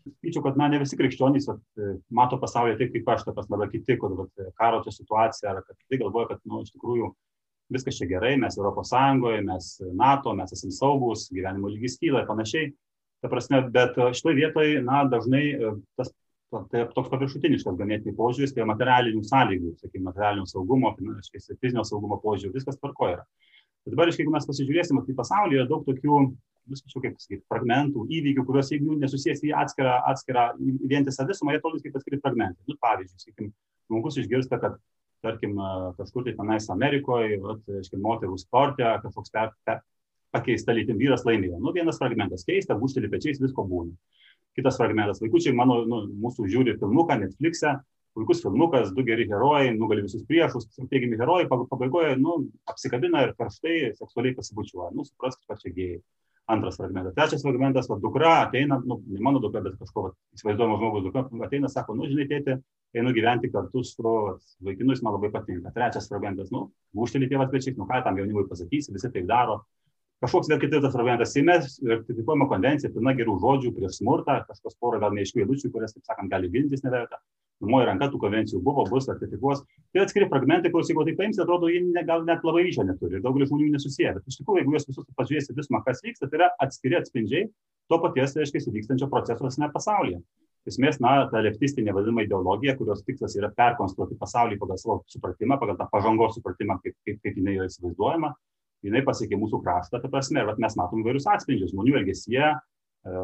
Sakyčiau, kad na, ne visi krikščionys at, e, mato pasaulį taip, kaip aš, ta prasme, arba kiti, kad vat, karo čia situacija, ar kad tai galvoja, kad nu, iš tikrųjų viskas čia gerai, mes Europos Sąjungoje, mes NATO, mes esame saugus, gyvenimo lygis kyla ir panašiai. Ta prasme, bet e, šitoje vietoje, na, dažnai e, tas tai toks paviršutiniškas ganėtinai požiūris, tai materialinių sąlygų, sakykime, materialinio saugumo, fizinio saugumo požiūrių, viskas tvarko yra. Bet dabar, jeigu mes pasižiūrėsime, tai pasaulyje daug tokių, viskačiau, kaip sakyti, fragmentų, įvykių, kuriuos jeigu nesusijęs į atskirą, atskirą vientisą visumą, jie atrodys kaip atskiri fragmentai. Nu, pavyzdžiui, sakykime, žmogus išgirsta, kad tarkim, kažkur tai tenais Amerikoje, reiškia, moterų sporte, kažkoks per, per, pakeista lytim vyras laimėjo. Nu, vienas fragmentas keista, būšteli pečiais, visko būna. Kitas fragmentas, vaikučiai, mano, nu, mūsų žiūri filmuką Netflix'e, puikus filmukas, du geri herojai, nugali visus priešus, teigiami herojai, pabaigoje, nu, apsikabina ir karštai seksualiai pasibučiuoja. Nu, supraskit, kad čia gėjai. Antras fragmentas. Trečias fragmentas, va, dukra ateina, nu, ne mano dukra, bet kažko įsivaizduojamo žmogaus dukra, ateina, sako, nu, žinai, tėtė, einu gyventi kartu su vaikinu, jis man labai patinka. Trečias fragmentas, nu, būštelį tėvas pečiais, nu ką tam jaunimui pasakysi, visi taip daro. Kažkoks vėl kitas fragmentas Seime, ratifikuojama konvencija, pilna gerų žodžių prieš smurtą, kažkoks porą gal neaiškių eilučių, kurias, taip sakant, gali gintis neverta. Numoji ranka tų konvencijų buvo, bus, ratifikuos. Tai atskiri fragmentai, kuriuos jeigu taip paimsi, atrodo, jie ne, gal net labai ryšio neturi ir daugelis žmonių nesusiję. Bet iš tikrųjų, jeigu juos visus pažiūrėsi visumą, kas vyksta, tai yra atskiri atspindžiai to paties, reiškia, vykstančio proceso visame pasaulyje esmės, na, ta leftistinė vadinama ideologija, kurios tikslas yra perkonstruoti pasaulį pagal savo supratimą, pagal tą pažangos supratimą, kaip, kaip, kaip jinai yra įsivaizduojama, jinai pasiekė mūsų kraštą, ta prasme, ir mes matom vairius atspindžius žmonių elgesyje, e,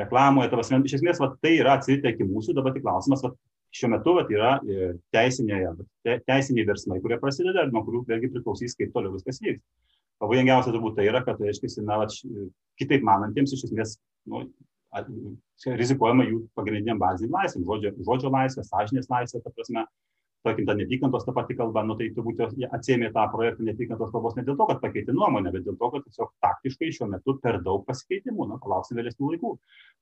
reklamoje, ta prasme, iš esmės, va, tai yra atsitę iki mūsų, dabar tik klausimas, va, šiuo metu va, yra e, teisiniai, te, teisiniai versmai, kurie prasideda ir nuo kurių vėlgi priklausys, kaip toliau viskas vyks. Pavojingiausia turbūt tai yra, kad, reiškia, na, va, kitaip manantiems iš esmės nu, rizikuojama jų pagrindiniam baziniam laisvėm, žodžio, žodžio laisvė, sąžinės laisvė, ta prasme, tarkim, ta neapykantos ta pati kalba, nu tai turbūt jie atsėmė tą projektą neapykantos kalbos ne dėl to, kad pakeitė nuomonę, bet dėl to, kad tiesiog taktiškai šiuo metu per daug pasikeitimų, na, palauksim vėlesnių laikų.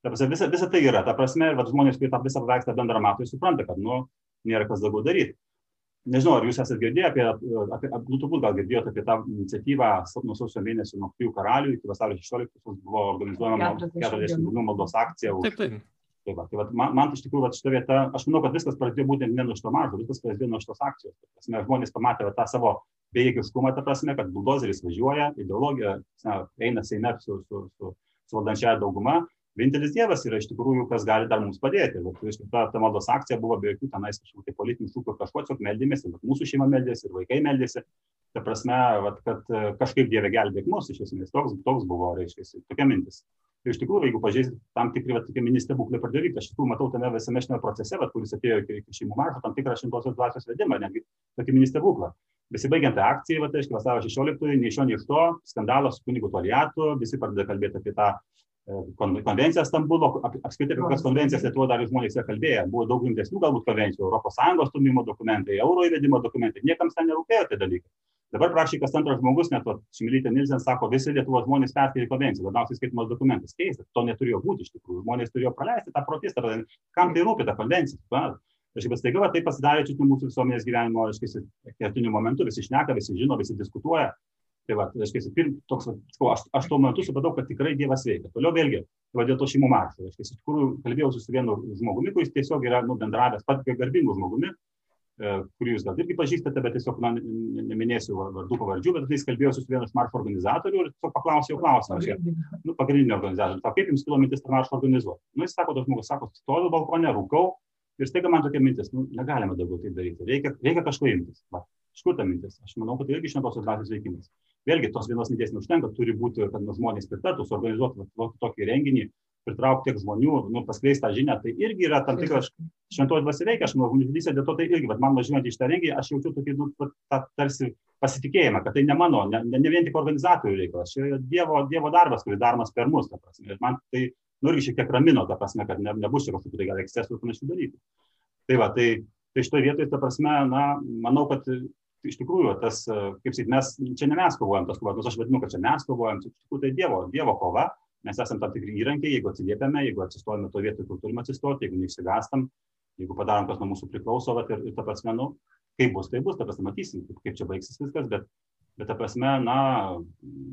Ta prasme, visa, visa tai yra, ta prasme, ir žmonės, kurie tą visą paveikslą bendrą mato, supranta, kad, nu, nėra kas daugiau daryti nežinau, ar jūs esate girdėję apie, apie nu, turbūt gal girdėjote apie tą iniciatyvą nuo sausio mėnesio nuo Trijų karalių iki vasario 16 buvo organizuojama 40 dienų maldos akcija. Už... Taip, taip. Tai va, tai va, man, man iš tikrųjų šitą vietą, aš manau, kad viskas prasidėjo būtent ne nuo šito mažo, viskas prasidėjo nuo šitos akcijos. Prasme, žmonės pamatė va, tą savo bejėgiškumą, ta prasme, kad buldozeris važiuoja, ideologija na, eina Seime su, su, su, su valdančiaja dauguma vienintelis Dievas yra iš tikrųjų, kas gali dar mums padėti. Ir tai ta, ta maldos akcija buvo be jokių tenais kažkokių tai politinių šūkių, kažko tiesiog meldėmės, ir mūsų šeima meldėsi, ir vaikai meldėsi. Ta prasme, vat, kad e, kažkaip Dieve gelbėk mus, iš esmės toks, toks buvo, reiškia, tokia mintis. Ir iš tikrųjų, jeigu pažiūrėsit, tam tikri, va, tokie ministrė būklė pradėjo vykti, aš iš tikrųjų matau tame visame šiame procese, va, kuris atėjo iki, iki šeimų mažo, tam tikrą šimtosios dvasios vedimą, netgi tokį ministrė būklą. Besibaigiant akcijai, va, tai aiškiai, vasario 16, nei iš šio, nei iš to, skandalas su kunigu Toliatu, visi pradeda kalbėti apie tą konvenciją Stambulo, apskritai apie kokias konvencijas Lietuvo dar žmonės yra kalbėję, buvo daug rimtesnių galbūt konvencijų, ES stumimo dokumentai, euro įvedimo dokumentai, niekams ten nerūpėjo tie dalykai. Dabar praktiškai kas antras žmogus, net Šimilytė Nilsen sako, visi Lietuvos žmonės perskaitė konvenciją, labiausiai skaitimas dokumentas. Keista, to neturėjo būti iš tikrųjų. Žmonės turėjo praleisti tą protestą, kam tai rūpi ta konvencija. Kažkaip staiga tai pasidarė čia mūsų visuomenės gyvenimo, aiškiai, kertiniu momentu, visi šneka, visi žino, visi diskutuoja. Tai va, reiškia, pirm, toks, sakau, aš, aš tuo metu supratau, kad tikrai Dievas veikia. Toliau vėlgi, va, dėl to šeimų maršo. Reiškia, iš tikrųjų kalbėjau su vienu žmogumi, kuris tiesiog yra nu, bendravęs, pat garbingų žmogumi, kurį jūs gal irgi pažįstate, bet tiesiog na, neminėsiu vardų pavardžių, bet jis kalbėjo su vienu iš maršo organizatorių ir tiesiog paklausiau klausimą. Aš, nu, pagrindinio organizatorių, kaip jums kilo mintis tą maršą organizuoti? Nu, jis sako, tas žmogus sako, stoviu balkone, rūkau ir staiga man tokia mintis, nu, negalima daugiau tai daryti, reikia, reikia kažko imtis. Va. Iš kur ta mintis? Aš manau, kad tai irgi šventosios dvasios veikimas vėlgi tos vienos minties neužtenka, turi būti, kad nu, žmonės pritartų, suorganizuoti tokį renginį, pritraukti tiek žmonių, nu, paskleisti tą žinią, tai irgi yra tam tikras šventoji dvasia veikia, aš manau, žurnalistė dėl to tai irgi, bet man važiuojant į šitą renginį, aš jaučiu tokį, nu, tą tarsi pasitikėjimą, kad tai ne mano, ne, ne, ne vien tik organizatorių reikalas, čia yra dievo, dievo darbas, kuris daromas per mus, ta prasme. Ir man tai, nu, irgi šiek tiek ramino, ta prasme, kad ne, nebus čia kažkokių tai gal ekscesų ir panašių dalykų. Tai va, tai, tai šitoje vietoje, ta prasme, na, manau, kad iš tikrųjų tas, kaip sakyt, mes, čia ne mes kovojam tas kovas, nors aš vadinu, kad čia mes kovojam, iš tikrųjų tai Dievo, dievo kova, mes esame tam tikri įrankiai, jeigu atsiliepiame, jeigu atsistojame to vietoj, kur turime atsistoti, jeigu neišsigastam, jeigu padarom, kas nuo mūsų priklauso, vat, ir, ir ta prasme, nu, kaip bus, tai bus, ta prasme, matysim, kaip, kaip čia baigsis viskas, bet, bet ta prasme, na,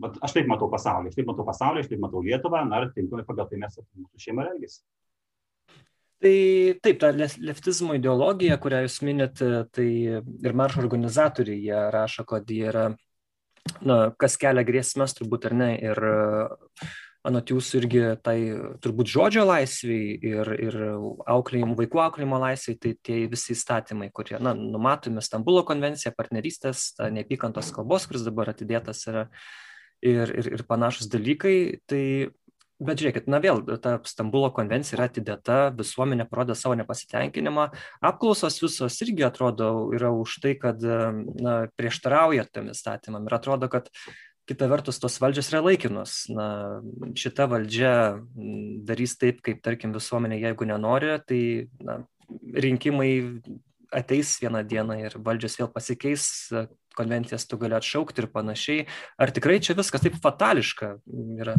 vat, aš taip matau pasaulį, aš taip matau pasaulį, aš taip matau Lietuvą, na, ir tinkamai pagal tai mes mūsų šeima elgesi. Tai taip, ta leftizmo ideologija, kurią jūs minit, tai ir maršo organizatoriai, jie rašo, kad jie yra, na, kas kelia grėsmės turbūt ar ne, ir anot jūsų irgi tai turbūt žodžio laisviai ir, ir auklėjimo, vaikų auklėjimo laisviai, tai tie visi įstatymai, kurie, na, numatomi Stambulo konvencija, partnerystės, neapykantos kalbos, kuris dabar atidėtas yra ir, ir, ir panašus dalykai, tai bet žiūrėkit na vėl ta stambulo konvencija yra atidėta visuomenė parodė savo nepasitenkinimą apklausos visos irgi atrodo yra už tai kad na prieštarauja tiem įstatymam ir atrodo kad kita vertus tos valdžios yra laikinos. Na šita valdžia darys taip kaip tarkim visuomenė jeigu nenori tai na rinkimai ateis vieną dieną ir valdžios vėl pasikeis konvencijas tu gali atšaukti ir panašiai. Ar tikrai čia viskas taip fatališka yra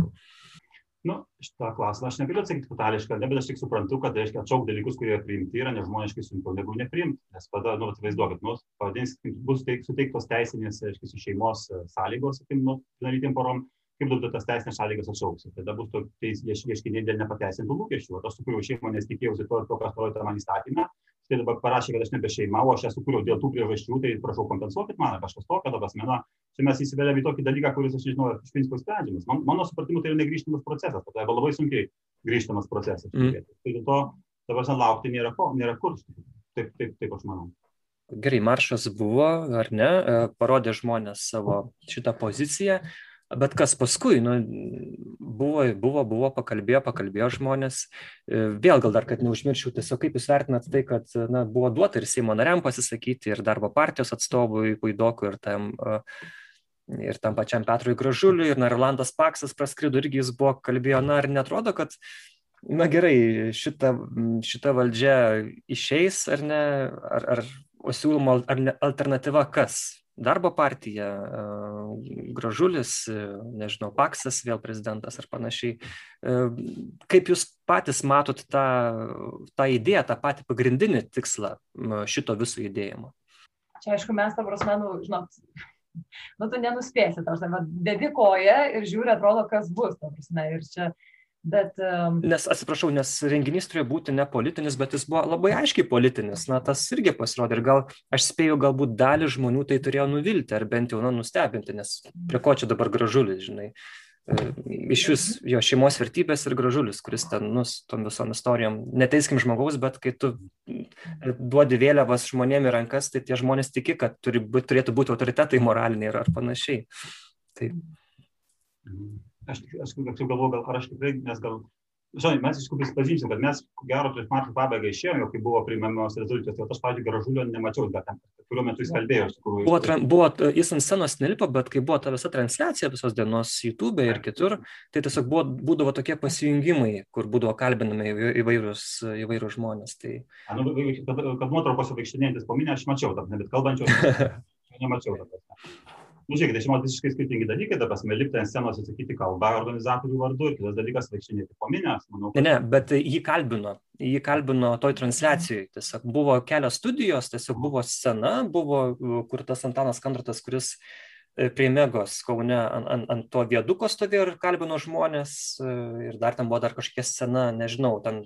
nu šitą klausimą aš negaliu atsakyti fatališkai ar ne bet aš tik suprantu kad reiškia atšaukt dalykus kurie priimti yra nežmoniškai sunkiau negu nepriimt nes tada nu įsivaizduokit nu pavadinsim bus suteiktos teisinės reiškiasi šeimos e, sąlygos sakykim nu vienalytėm porom kaip tu tas teisines sąlygas atšauksi. Tada bus tokiais ieškiniai dėl nepateisintų lūkesčių. Vat aš sukūriau šeimą nes tikėjausi to ir to kas nurodyta man įstatyme štai dabar parašė kad aš nebe šeima o aš ją sukūriau dėl tų priežasčių tai prašau kompensuokit man kažkas tokio ta prasme na čia mes įsiveliam į tokį dalyką kuris aš nežinau iš principo sprendžiamas. Man mano supratimu tai yra negrįžtamas procesas tada yra labai sunkiai grįžtamas procesas. Mm. tai dėl to prasme laukti nėra ko nėra kur. Taip taip taip aš manau. Gerai, maršas buvo, ar ne, e, parodė žmonės savo šitą poziciją, Bet kas paskui, nu, buvo, buvo, buvo, pakalbėjo, pakalbėjo žmonės. E, vėl gal dar, kad neužmirščiau, tiesiog kaip jūs vertinat tai, kad na, buvo duota ir Seimo nariam pasisakyti, ir darbo partijos atstovui Puidokui, ir tam, e, ir tam pačiam Petrui Gražuliui, ir Narlandas Paksas praskrido, irgi jis buvo kalbėjo, na, ar netrodo, kad, na gerai, šita, šita valdžia išeis, ar ne, ar, ar o siūloma alternatyva kas? Darbo partija, Gražulis, nežinau, Paksas vėl prezidentas ar panašiai. Kaip jūs patys matot tą, tą idėją, tą patį pagrindinį tikslą šito viso judėjimo? Čia aišku, mes, ta prasme, nu, žinot, nu, tu nenuspėsi, ta prasme, dedi koją ir žiūri, atrodo, kas bus, ta prasme, ir čia Bet, um... Nes, atsiprašau, nes renginys turėjo būti ne politinis, bet jis buvo labai aiškiai politinis. Na, tas irgi pasirodė. Ir gal, aš spėjau, galbūt dalį žmonių tai turėjo nuvilti, ar bent jau, na, nustebinti, nes prie ko čia dabar gražulis, žinai. E, iš vis jo šeimos vertybės ir gražulis, kuris ten, nu, tom visom istorijom, neteiskim žmogaus, bet kai tu duodi vėliavas žmonėm į rankas, tai tie žmonės tiki, kad turi, turėtų būti autoritetai moraliniai ar panašiai. Tai. Mhm aš, aš, aš galvoju, gal, ar aš tikrai, nes gal žinai, mes iš tikrųjų prisipažinsim, kad mes, ko gero, prieš mačo pabaigą išėjome, kai buvo priimamos rezoliucijos, tai aš, pavyzdžiui, gražulio nemačiau, bet kuriuo metu jis kalbėjo, iš tikrųjų. Buvo, buvo, jis ant scenos nelipo, bet kai buvo ta visa transliacija visos dienos YouTube ir kitur, tai tiesiog buvo, būdavo tokie pasijungimai, kur būdavo kalbinami įvairūs, įvairūs žmonės. Tai... A, nu, kad, kad nuotraukose vaikštinėjantis po minę aš mačiau, bet kalbančios nemačiau. Nu, žiūrėkite, čia man visiškai skirtingi dalykai, ta prasme, lipti ant scenos ir sakyti kalbą organizatorių vardu, ir kitas dalykas vaikštinėti po minę, aš manau. Kad... Ne, ne, bet jį kalbino, jį kalbino toj transliacijai, tiesiog buvo kelios studijos, tiesiog buvo scena, buvo kur tas Antanas Kandratas, kuris prie Megos Kaune ant, ant, ant to vieduko stovėjo ir kalbino žmonės ir dar ten buvo dar kažkokia scena, nežinau, ten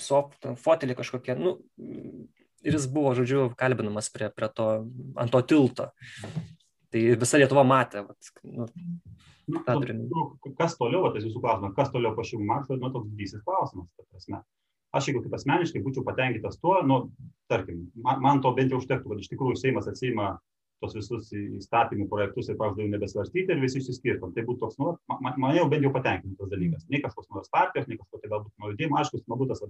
sop, ten fotelį kažkokie, nu, ir jis buvo, žodžiu, kalbinamas prie, prie to, ant to tilto. Tai visa Lietuva matė. Vat, nu, nu, nu, kas toliau, tas jūsų klausimas, kas toliau po šių maršų, nu, toks didysis klausimas. Aš jeigu kaip asmeniškai būčiau patenkintas tuo, nu, tarkim, man, man to bent jau užtektų, kad iš tikrųjų Seimas atsima tos visus įstatymų projektus ir pažadėjau nebesvarstyti ir visi išsiskirtum. Tai būtų toks, nu, man, man jau bent jau patenkintas dalykas. Ne kažkoks naujos partijos, ne kažkokia galbūt naujo judėjimo, aišku, smagu tas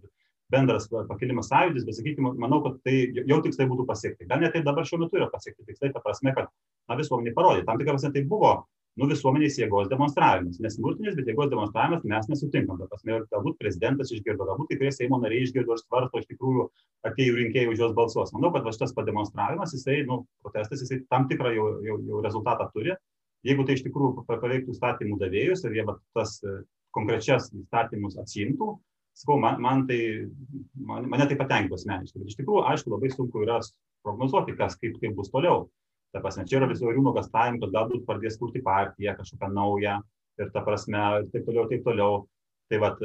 bendras pakilimas sąjūdis, bet sakykime, manau, kad tai jau tikslai būtų pasiekti. Gal net tai dabar šiuo metu yra pasiekti tikslai, ta prasme, kad na, visuomenė parodė. Tam tikrą prasme tai buvo nu, visuomenės jėgos demonstravimas. Nesmurtinis, bet jėgos demonstravimas mes nesutinkam. Ta prasme, galbūt prezidentas išgirdo, galbūt kai kurie Seimo nariai išgirdo ir svarsto, iš tikrųjų atėjų rinkėjai už jos balsuos. Manau, kad va, šitas pademonstravimas, jisai, nu, protestas, jisai tam tikrą jau, jau, jau rezultatą turi. Jeigu tai iš tikrųjų paveiktų įstatymų davėjus ir jie va, tas e, konkrečias įstatymus atsimtų, sakau, man, man tai, man, mane tai patenkintų asmeniškai. Bet iš tikrųjų, aišku, labai sunku yra prognozuoti, kas kaip, kaip bus toliau. Ta prasme, čia yra visokių nuogastavimų, kad galbūt pradės kurti partiją, kažkokią naują ir ta prasme, ir taip toliau, taip toliau. Tai vad,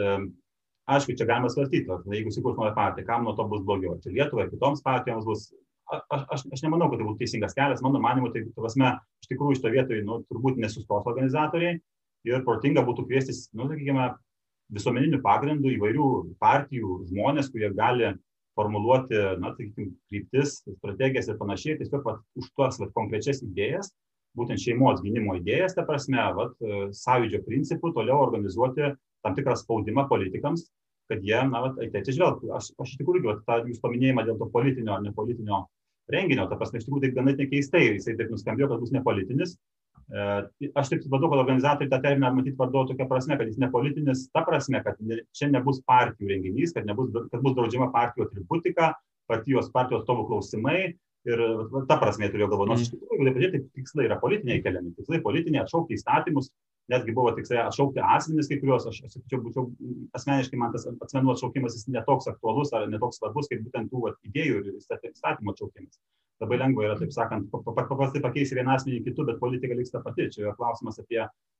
aišku, čia galima svarstyti, jeigu sukurs naują partiją, kam nuo to bus blogiau. Čia Lietuvai, kitoms partijoms bus. Aš, aš, aš nemanau, kad tai būtų teisingas kelias, mano manimu, tai, ta prasme, iš tikrųjų šito vietoje, nu, turbūt nesustos organizatoriai ir protinga būtų kviestis, nu, sakykime, visuomeniniu pagrindu įvairių partijų žmonės, kurie gali formuluoti, na, sakykim, kryptis, strategijas ir panašiai, tiesiog vat, už tuos vat, konkrečias idėjas, būtent šeimos gynimo idėjas, ta prasme, vat, sąjūdžio principų toliau organizuoti tam tikrą spaudimą politikams, kad jie, na, vat, atsižvelgtų. Aš, aš iš tikrųjų, vat, tą jūs paminėjimą dėl to politinio ar nepolitinio renginio, ta prasme, iš tikrųjų taip ganėtinai keistai, jisai taip nuskambėjo, kad bus nepolitinis, E, aš taip supratau, kad organizatoriai tą terminą matyt vardojo tokia prasme, kad jis nepolitinis, ta prasme, kad čia nebus partijų renginys, kad, nebus, kad bus draudžiama partijų atributika, partijos, partijos tovų klausimai. Ir ta prasme turėjau galvo, nors iš tikrųjų, jeigu pažiūrėti, tikslai yra politiniai keliami, tikslai politiniai atšaukti įstatymus, netgi buvo tikslai atšaukti asmenys kai kuriuos, aš, aš sakyčiau, būčiau asmeniškai man tas asmenų atšaukimas jis netoks aktualus ar netoks svarbus, kaip būtent tų vat, idėjų ir įstatymų atšaukimas labai lengva yra, taip sakant, paprastai pakeisti vieną asmenį kitų, bet politika liks ta pati. Čia yra klausimas apie,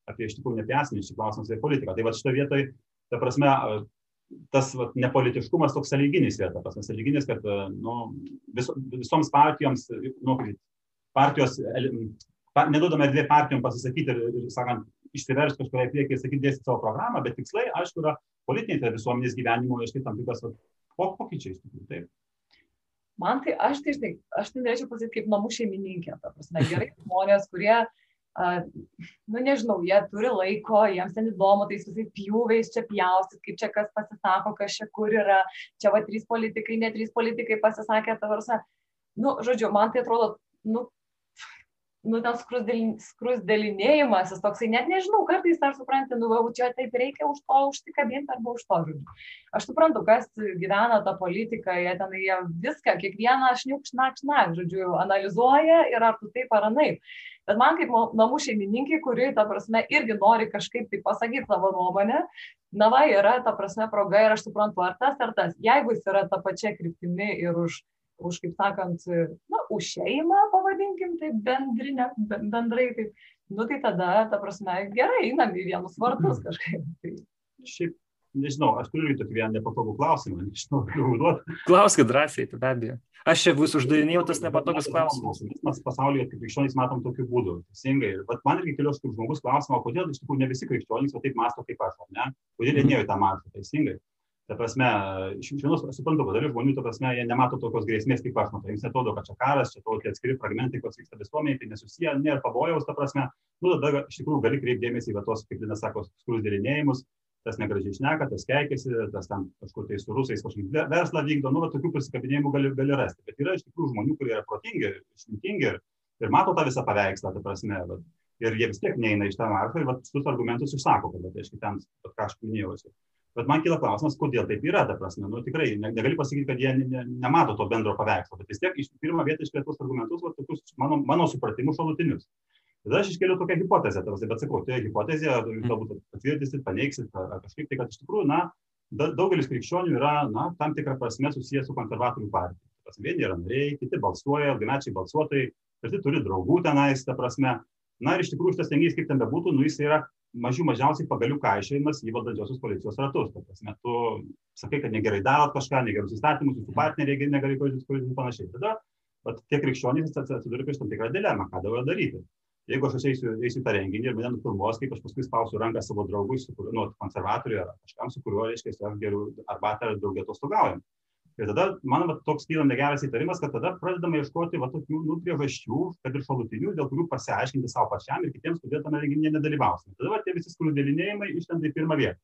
apie iš tikrųjų ne apie asmenį, čia klausimas apie politiką. Tai va šitoje vietoje, ta prasme, tas va, nepolitiškumas toks sąlyginis yra, ta prasme, sąlyginis, kad nu, vis, visoms partijoms, nu, partijos, pa, neduodame dvi partijom pasisakyti ir, ir sakant, išsiversti kažkurioje priekį ir sakyti dėstyti savo programą, bet tikslai, aišku, yra politiniai tai visuomenės gyvenimo, aišku, tam tikras pokyčiai, iš tikrųjų, taip. Man tai aš tai žinai, aš tai norėčiau pasakyti kaip namų šeimininkė, ta prasme, gerai žmonės, kurie, uh, nu nežinau, jie turi laiko, jiems ten įdomu, tais visais pjūviais čia pjaustyt, kaip čia kas pasisako, kas čia kur yra, čia va trys politikai, ne trys politikai pasisakė, ta prasme, nu, žodžiu, man tai atrodo, nu, nu, ten skrusdelinėjimas, jis toksai, net nežinau, kartais ar supranti, nu, va, čia taip reikia už to užsikabinti arba už to, žodžiu. Aš suprantu, kas gyvena tą politiką, jie ten jie viską, kiekvieną šniuk, šnak, šnak, žodžiu, analizuoja ir ar tu taip ar anaip. Bet man kaip namų šeimininkai, kuri, ta prasme, irgi nori kažkaip tai pasakyti savo nuomonę, na va, yra ta prasme proga ir aš suprantu, ar tas, ar tas. Jeigu jis yra ta pačia kryptimi ir už už, kaip sakant, na, už šeimą, pavadinkim, tai bendrinė, bendrai, tai, nu, tai tada, ta prasme, gerai, einam į vienus vartus kažkaip. Tai. Šiaip, nežinau, aš turiu tokį vieną nepatogų klausimą, nežinau, kaip užduoti. Klauskit drąsiai, tai be abejo. Aš čia vis uždavinėjau tas nepatogus klausimus. Mes pasaulyje kaip krikščionys matom tokiu būdu, teisingai. Bet man irgi kelios kaip žmogus klausimą, kodėl iš tikrųjų ne visi krikščionys taip masto kaip aš, ne? Kodėl jie nėjo į tą maršą, teisingai. Ta prasme, iš vienos suprantu, kad dalis žmonių, ta prasme, jie nemato tokios grėsmės kaip aš matau. Jiems netrodo, kad čia karas, čia tokie atskiri fragmentai, kas vyksta visuomeniai, tai nesusiję, nėra pavojaus, ta prasme, nu tada iš tikrųjų gali kreipdėmėsi į tos, kaip Linas sako, skrusdėlinėjimus, tas negražiai šneka, tas keikiasi, tas ten kažkur tai su rusais kažkokį verslą vykdo, nu, tokių prisikabinėjimų gali, gali rasti. Bet yra iš tikrųjų žmonių, kurie yra protingi, išmintingi ir, ir mato tą visą paveikslą, ta prasme. Bet, ir jie vis tiek neina iš tą maršą ir va, šitus argumentus išsako, kad, tai aiškiai, ten, ką aš minėjau. Bet man kyla klausimas, kodėl taip yra, ta prasme, nu tikrai ne, negali pasakyti, kad jie ne, ne, nemato to bendro paveikslo, bet vis tiek iš pirmą vietą iškėlė tuos argumentus, va, tokius mano, mano supratimus šalutinius. Tada aš iškėliau tokią hipotezę, tarsi, bet sakau, tai hipotezė, galbūt patvirtinsit, paneigsit, ar kažkaip tai, kad iš tikrųjų, na, daugelis krikščionių yra, na, tam tikrą prasme susijęs su konservatorių partija. Vieni yra nariai, kiti balsuoja, ilgamečiai balsuotojai, kiti turi draugų tenais, ta prasme. Na ir iš tikrųjų šitas renginys, kaip ten bebūtų, nu jis yra mažiau mažiausiai pagalių kaišėjimas į valdančiosios policijos ratus. Ta prasme, tu sakai, kad negerai darot kažką, negerus įstatymus, jūsų partneriai negerai koalicijos ir panašiai. Tada vat, tie krikščionys atsiduria prieš tam tikrą dilemą, ką dabar daryti jeigu aš eisiu, eisiu tą renginį ir mane nufilmuos, kaip aš paskui spausiu ranką savo draugui, su kuriuo, nu, konservatoriui ar kažkam, su kuriuo, reiškia, aš geriau arbatą ar draugę atostogaujam. Ir tada, man va, toks kyla negeras įtarimas, kad tada pradedame ieškoti va, tokių nu, priežasčių, kad ir šalutinių, dėl kurių pasiaiškinti savo pačiam ir kitiems, kodėl tame renginyje nedalyvausime. Tada va, tie visi skrudelinėjimai išlenda į pirmą vietą.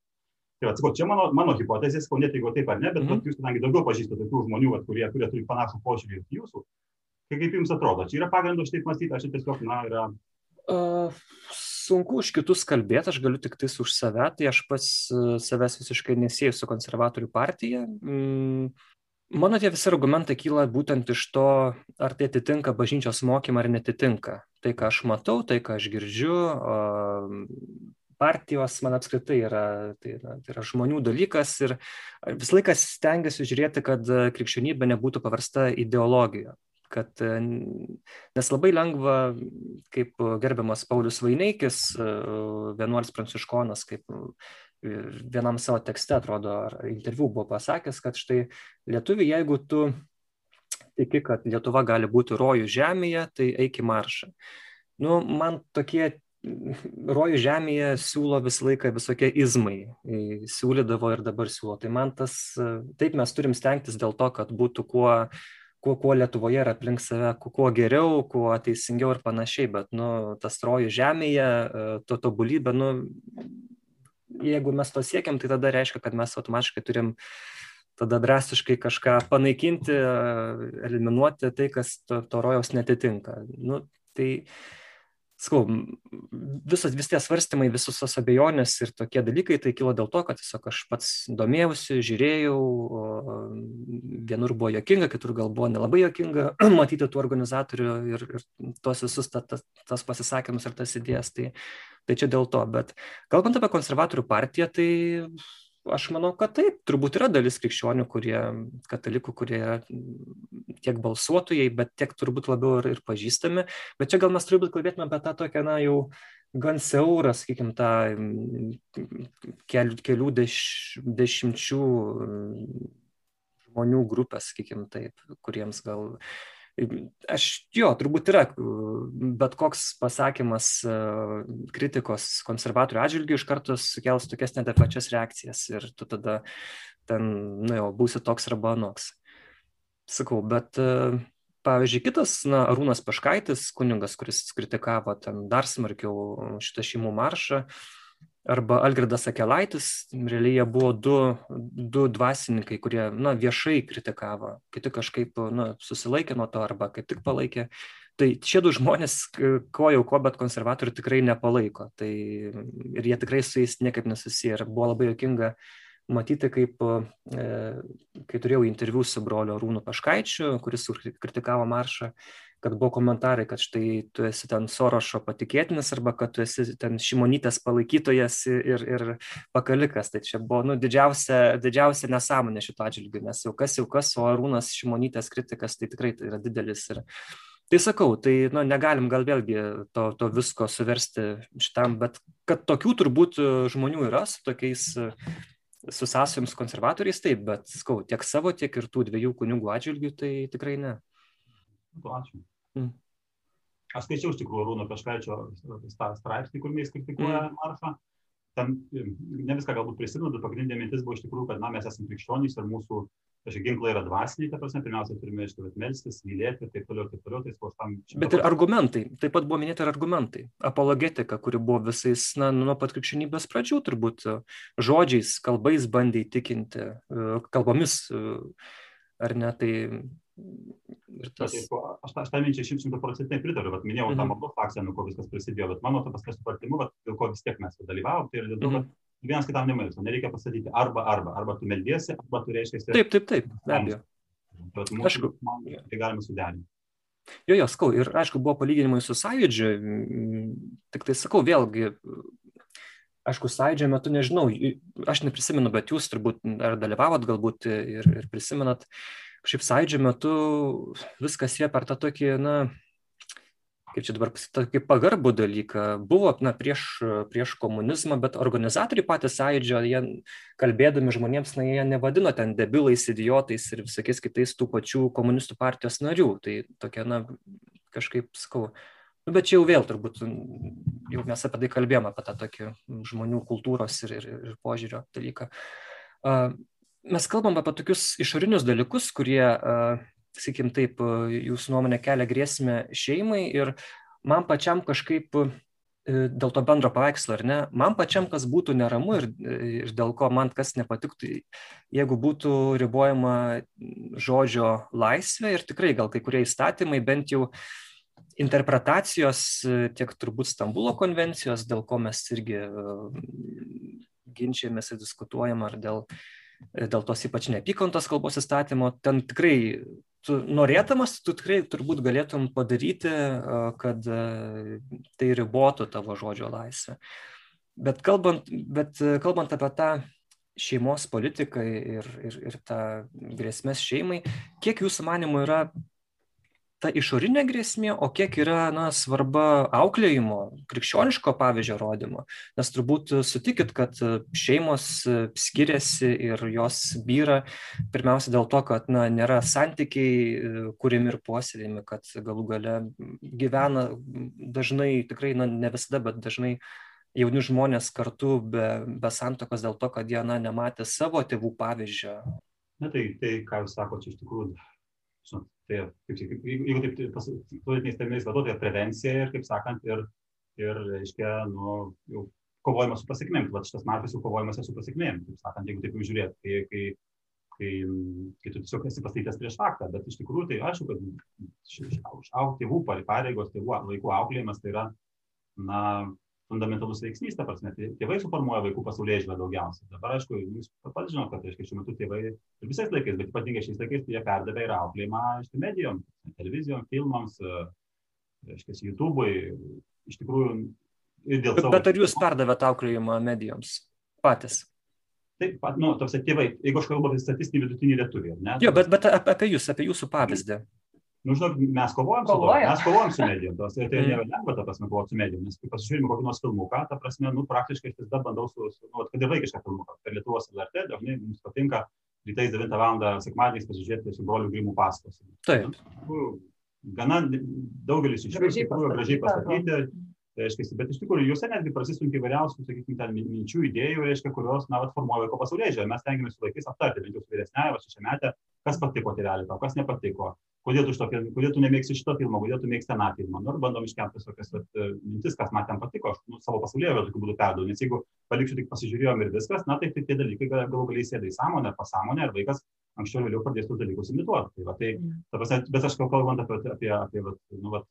Tai atsakau, čia mano, mano hipotezės, ko net jeigu taip ar ne, bet mm -hmm. jūs, kadangi daugiau pažįstate tokių žmonių, va, kurie, kurie turi panašų požiūrį į jūsų, tai kaip jums atrodo, čia yra pagrindas šitaip mąstyti, aš tiesiog, na, yra Sunku už kitus kalbėti, aš galiu tik tais už save, tai aš pats e, savęs visiškai nesėjau su konservatorių partija. Mm, mano tie visi argumentai kyla būtent iš to, ar tai atitinka bažnyčios mokymą ar netitinka. Tai, ką aš matau, tai, ką aš girdžiu, partijos man apskritai yra, tai, yra, tai yra žmonių dalykas ir visą laiką stengiuosi žiūrėti, kad krikščionybė nebūtų paversta ideologija kad nes labai lengva, kaip gerbiamas Paulius Vaineikis, vienuolis pranciškonas, kaip vienam savo tekste, atrodo, ar interviu buvo pasakęs, kad štai lietuvi, jeigu tu tiki, kad Lietuva gali būti rojų žemėje, tai eik į maršą. Nu, man tokie rojų žemėje siūlo visą laiką visokie izmai, siūlydavo ir dabar siūlo. Tai man tas, taip mes turim stengtis dėl to, kad būtų kuo kuo, kuo Lietuvoje yra aplink save, kuo geriau, kuo teisingiau ir panašiai, bet, nu, tas rojų žemėje, e, to tobulybė, nu, jeigu mes to siekiam, tai tada reiškia, kad mes automatiškai turim tada drastiškai kažką panaikinti, eliminuoti tai, kas to, to rojaus netitinka. Nu, tai, sakau, visos vis tie svarstymai, visos tos abejonės ir tokie dalykai, tai kilo dėl to, kad tiesiog aš pats domėjausi, žiūrėjau, vienur buvo jokinga, kitur gal buvo nelabai jokinga matyti tų organizatorių ir, ir tuos visus ta, ta, tas pasisakymus ir tas idėjas. Tai, tai čia dėl to, bet kalbant apie konservatorių partiją, tai aš manau, kad taip, turbūt yra dalis krikščionių, kurie, katalikų, kurie tiek balsuotojai, bet tiek turbūt labiau ir, ir pažįstami. Bet čia gal mes turbūt kalbėtume apie tą tokią, na, jau gan siaurą, sakykime, tą kelių, kelių deš, dešimčių žmonių grupę, sakykime taip, kuriems gal Aš jo, turbūt yra bet koks pasakymas kritikos konservatorių atžvilgių iš karto sukels tokias nedepačias reakcijas ir tu tada ten, nu jau, būsi toks arba anoks. Sakau, bet pavyzdžiui, kitas, na, Arūnas Paškaitis, kuningas, kuris kritikavo ten dar smarkiau šitą šeimų maršą, uh, arba Algirdas Akelaitis, realiai jie buvo du, du dvasininkai, kurie na, viešai kritikavo, kiti kažkaip na, susilaikė nuo to arba kaip tik palaikė. Tai šie du žmonės, ko jau ko, bet konservatorių tikrai nepalaiko. Tai, ir jie tikrai su jais niekaip nesusiję. Ir buvo labai jokinga matyti, kaip, e, kai turėjau interviu su broliu Rūnu Paškaičiu, kuris kritikavo maršą, kad buvo komentarai, kad štai tu esi ten Sorošo patikėtinis arba kad tu esi ten šimonytės palaikytojas ir, ir pakalikas. Tai čia buvo nu, didžiausia, didžiausia nesąmonė šito atžvilgiu, nes jau kas jau kas, o Arūnas šimonytės kritikas tai tikrai tai yra didelis. Ir, Tai sakau, tai nu, negalim gal vėlgi to, to visko suversti šitam, bet kad tokių turbūt žmonių yra su tokiais su sąsajoms konservatoriais, taip, bet skau, tiek savo, tiek ir tų dviejų kunigų atžvilgių, tai tikrai ne. Ačiū. Mm. Aš skaičiau iš tikrųjų Rūno Peškaičio straipsnį, kur jis kritikuoja mm. maršą. ten ne viską galbūt prisimenu, bet pagrindinė mintis buvo iš tikrųjų, kad na, mes esame krikščionys ir mūsų kažkokie ginklai yra dvasiniai, ta prasme, pirmiausia turime iš tikrųjų melstis, mylėti ir taip toliau, taip toliau. Tai tam, bet ir argumentai, taip pat buvo minėti ir argumentai. Apologetika, kuri buvo visais, na, nuo pat krikščionybės pradžių turbūt žodžiais, kalbais bandė įtikinti, kalbomis, ar ne, tai Ir tas... Aš, aš tą minčią šimtų procentai pritariu, bet minėjau mhm. tą maldos akciją, nuo ko viskas prasidėjo, bet mano paskui supratimu, dėl ko vis tiek mes dalyvavom, tai yra dėl to, mhm. kad vienas kitam nemelsi, nereikia pasakyti arba arba, arba tu meldiesi, arba tu reiškia. Taip, taip, taip, be abejo. Bet mūsų, aišku, man, tai galima suderinti. Jo, jo, skau, ir aišku, buvo palyginimai su sąjūdžiu, tik tai sakau, vėlgi, aišku, sąjūdžio metu nežinau, aš neprisimenu, bet jūs turbūt ar dalyvavot galbūt ir, ir prisimenat, uh, kažkaip sąjūdžio metu viskas jie per tą tokį, na, kaip čia dabar pasakyti, tokį pagarbų dalyką. Buvo, na, prieš, prieš komunizmą, bet organizatoriai patys sąjūdžio, jie kalbėdami žmonėms, na, jie nevadino ten debilais, idiotais ir visokiais kitais tų pačių komunistų partijos narių. Tai tokia, na, kažkaip, sakau, Nu, bet čia jau vėl turbūt, jau mes apie tai kalbėjome, apie tą tokį žmonių kultūros ir, ir, ir požiūrio dalyką. Uh, mes kalbam apie tokius išorinius dalykus, kurie, sakykim taip, jūsų nuomonė kelia grėsmę šeimai ir man pačiam kažkaip dėl to bendro paveikslo, ar ne, man pačiam kas būtų neramu ir, ir dėl ko man kas nepatiktų, jeigu būtų ribojama žodžio laisvė ir tikrai gal kai kurie įstatymai bent jau interpretacijos tiek turbūt Stambulo konvencijos, dėl ko mes irgi ginčiamės ir diskutuojam, ar dėl uh, dėl tos ypač neapykantos kalbos įstatymo, ten tikrai tu norėdamas, tu tikrai turbūt galėtum padaryti, kad tai ribotų tavo žodžio laisvę. Bet kalbant, bet kalbant apie tą šeimos politiką ir, ir, ir tą grėsmės šeimai, kiek jūsų manimų yra ta išorinė grėsmė, o kiek yra na, svarba auklėjimo, krikščioniško pavyzdžio rodymo. Nes turbūt sutikit, kad šeimos skiriasi ir jos vyra pirmiausia dėl to, kad na, nėra santykiai kūrimi ir puoselėjami, kad galų gale gyvena dažnai, tikrai na, ne visada, bet dažnai jauni žmonės kartu be, be santokos dėl to, kad jie na, nematė savo tėvų pavyzdžio. Na tai, tai ką jūs sakote, iš tikrųjų žinot, tai, kaip, kaip, jeigu taip politiniais terminais vadovauti, tai prevencija ir, kaip sakant, ir, ir reiškia, nu, jau kovojimas su pasiekmėm. Tai šitas maršas jau kovojimas su pasiekmėm, kaip sakant, jeigu taip jau žiūrėt, kai, kai, kai, kai tu tiesiog esi pastatytas prieš faktą. Bet iš tikrųjų tai aišku, kad užaugti tėvų pareigos, tėvų vaikų auklėjimas tai yra, na, fundamentalus veiksnys, ta prasme, tėvai suformuoja vaikų pasaulyje žiūrą daugiausiai. Dabar, aišku, jūs pats žinote, kad reiškia, šiuo metu tėvai ir visais laikais, bet ypatingai šiais laikais, tai jie perdavė ir auklėjimą iš medijom, televizijom, filmams, reiškia, YouTube'ui, iš tikrųjų ir dėl to. Bet ar jūs perdavėte auklėjimą medijoms patys? Taip pat, nu, tose tėvai, jeigu aš kalbu apie statistinį vidutinį lietuvį, ne? Jo, bet, bet apie jūs, apie jūsų pavyzdį. Nu, žinok, mes kovojam su to, mes kovojam su medijom, tos, tai nėra lengva, ta prasme, kovoti su medijom, nes kai pasižiūrime kokį nors filmuką, ta prasme, nu, praktiškai aš vis dar bandau su, su nu, kad ir vaikišką filmuką, per Lietuvos LRT, dažnai mums patinka rytais 9 val. sekmadieniais pasižiūrėti su brolių grimų paskos. Taip. Nu, gana daugelis iš jų tikrųjų gražiai pastatyti, reiškia, bet iš tikrųjų juose netgi prasisunkia įvairiausių, sakykime, ten minčių, idėjų, reiškia, kurios, na, formuoja vaiko pasaulyje žiūrė. Mes tengiamės su vaikais aptarti, bent jau su vyresnėje, va šešiametė, kas patiko tėvelį tau, kas nepatiko, kodėl tu, šito, kodėl tu nemėgsi šito filmo, kodėl tu mėgsti aną filmą. Nu, ir bandom iškelti tokias e, mintis, kas man ten patiko, aš nu, savo pasaulyje tokiu būdu perduodu, nes jeigu paliksiu tik pasižiūrėjom ir viskas, na tai, tai tie dalykai galų galiai sėda į sąmonę ar pasąmonę ir vaikas anksčiau ir vėliau pradės tus dalykus imituoti. Tai, va, tai, mm. ta prasme, bet aš kalbant apie, apie, apie, apie nu, va,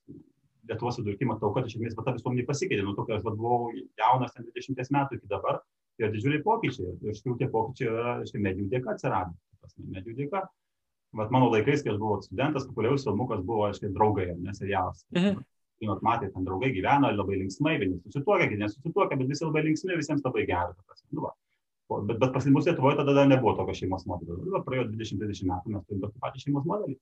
Lietuvos vidurkį, matau, kad iš esmės ta visuomenė pasikeitė. Nuo to, kai aš va, buvau jaunas, 20 metų iki dabar, tai yra didžiuliai pokyčiai. Ir iš tikrųjų tie pokyčiai yra, štai, medijų dėka atsiradę. Medijų dėka vat mano laikais, kai aš buvau studentas, populiarius filmukas buvo, aiškiai, draugai, nes serialas. Mhm. Žinot, matė, ten draugai gyvena labai linksmai, vieni susituokia, kiti nesusituokia, bet visi labai linksmi, visiems labai gerai. Nu, va. bet bet pas mus Lietuvoje tada nebuvo tokio šeimos modelio. Nu, praėjo 20-20 metų, mes turime tokį patį šeimos modelį.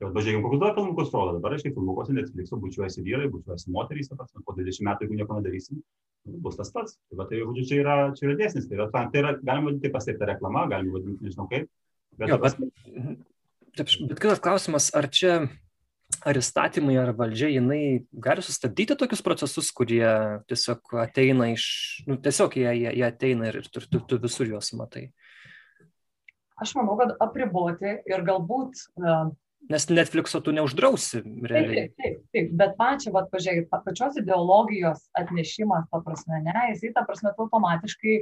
Tai pažiūrėkime, kokius dar filmukus rodo. Dabar, aiškiai, filmukuose Netflix'o bučiuojasi vyrai, bučiuojasi moterys, prasme, po 20 metų, jeigu nieko nedarysim, nu, bus tas pats. Tai, va, tai žodžiu, čia yra, čia yra dėsnis. Tai yra, tai yra, galima vadinti paslėptą reklamą, galima vadinti, nežinau kaip. Bet, jo, bet, bet kitas klausimas, ar čia ar įstatymai, ar valdžia, jinai gali sustabdyti tokius procesus, kurie tiesiog ateina iš, nu, tiesiog jie, jie, jie ateina ir, ir tu, tu, tu visur juos matai. Aš manau, kad apriboti ir galbūt uh, Nes Netflixo tu neuždrausi realiai. Taip, taip, taip, bet pačia, va, pažiūrėk, pačios ideologijos atnešimas, ta prasme, ne, jisai, ta prasme, automatiškai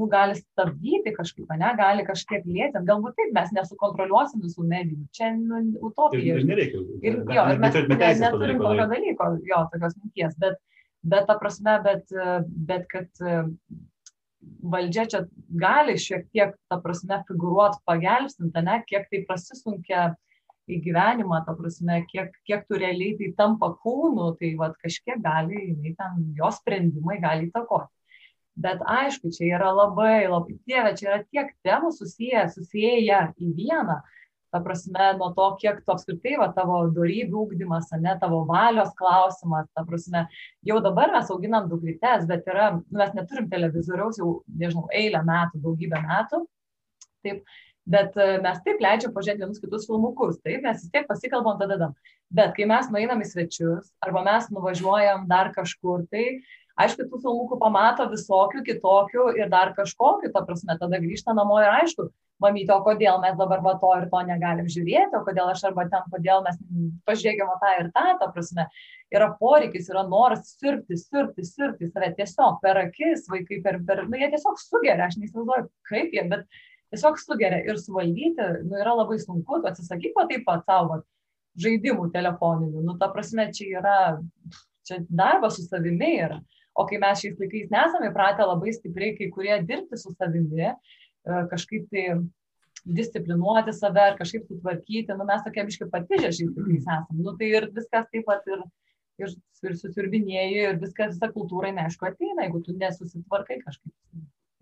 nu, gali stabdyti kažkaip, ne, gali kažkiek lėtinti. Galbūt taip, mes nesukontroliuosim visų medijų. Čia nu, utopija. Ir nereikia. Ir, jo, ir mes ne, neturim tokio dalyko, jo, tokios minties. Bet, bet ta prasme, bet, bet kad valdžia čia gali šiek tiek, ta prasme, figuruot pagelbstinti, ne, kiek tai prasisunkia į gyvenimą, ta prasme, kiek, kiek tu realiai tai tampa kūnu, tai vat, kažkiek gali, jinai ten, jos sprendimai gali įtakoti. Bet aišku, čia yra labai, labai, dieve, čia yra tiek temų susiję, susiję į vieną. Ta prasme, nuo to, kiek tu apskritai, va, tavo darybių ūkdymas, ne tavo valios klausimas, ta prasme, jau dabar mes auginam dukrytes, bet yra, nu, mes neturim televizoriaus jau, nežinau, eilę metų, daugybę metų. Taip, bet e, mes taip leidžiam pažiūrėti vienus kitus filmukus, taip, mes vis tiek pasikalbam tada. Bet kai mes nueinam į svečius arba mes nuvažiuojam dar kažkur, tai aišku, tų filmukų pamato visokių, kitokių ir dar kažkokių, ta prasme, tada grįžta namo ir aišku, mamytė, o kodėl mes dabar va to ir to negalim žiūrėti, o kodėl aš arba ten, kodėl mes pažiūrėkime tą ir tą, ta prasme, yra poreikis, yra noras sirpti, sirpti, sirpti save tiesiog per akis, vaikai per, per, nu jie tiesiog sugeria, aš neįsivaizduoju, kaip jie, bet tiesiog sugeria ir suvaldyti, nu, yra labai sunku, tu atsisakyk va taip pat savo žaidimų telefoninių, nu, ta prasme, čia yra, čia darbas su savimi yra. O kai mes šiais laikais nesame įpratę labai stipriai kai kurie dirbti su savimi, e, kažkaip tai disciplinuoti save ar kažkaip sutvarkyti, nu, mes tokie biškai patižę šiais laikais esame. Nu, tai ir viskas taip pat ir, ir, ir susirbinėjai ir viskas, visa kultūra, neaišku, ateina, jeigu tu nesusitvarkai kažkaip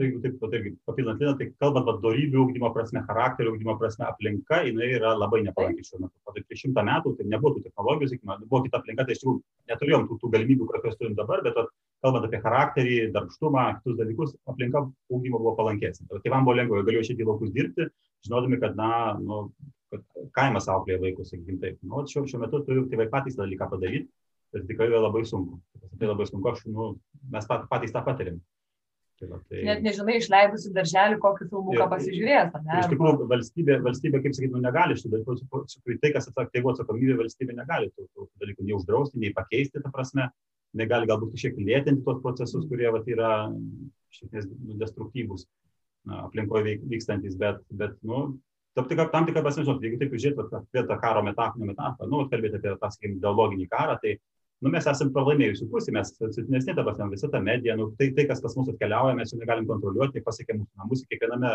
tai jeigu taip, tai irgi papildant liną, tai kalbant apie darybių ugdymo prasme, charakterio ugdymo prasme, aplinka, jinai yra labai nepalanki šiuo metu. Tai prieš šimtą metų tai nebuvo tų technologijų, sakykime, buvo kita aplinka, tai iš tikrųjų neturėjom tų, tų galimybių, kurias turim dabar, bet at, kalbant apie charakterį, darbštumą, kitus dalykus, aplinka ugdymo buvo palankesnė. Tai tėvam buvo lengviau, galėjo išėti į laukus dirbti, žinodami, kad, na, nu, kad kaimas auklėja vaikus, sakykime taip. Nu, šiuo, šiuo metu turiu tėvai patys tą dalyką padaryti ir tikrai yra labai sunku. Tai labai sunku, aš, nu, mes patys tą patiriam. Tai va, tai... Net nežinai, išleidusi darželį, kokį filmuką pasižiūrės. Ne? Iš tikrųjų, valstybė, valstybė, kaip sakyti, nu, negali šitų dalykų, tai, kas atsakė, tėvų atsakomybė, valstybė negali tų, tų dalykų nei uždrausti, nei pakeisti, ta prasme, negali galbūt šiek tiek lėtinti tos procesus, kurie va, yra šiek tiek nu, destruktyvūs aplinkoje vykstantis, bet, bet nu, tam tikrą tam tikrą prasme, jeigu taip žiūrėtumėte apie tą karo metaforą, metaforą nu, kalbėti apie tą, sakykime, ideologinį karą, tai nu, mes esame pralaimėjusių pusė, mes silpnesnė dabar, visa ta medija, nu, tai, tai, kas pas mus atkeliauja, mes jau negalim kontroliuoti, tai pasiekia mūsų namus, kiekviename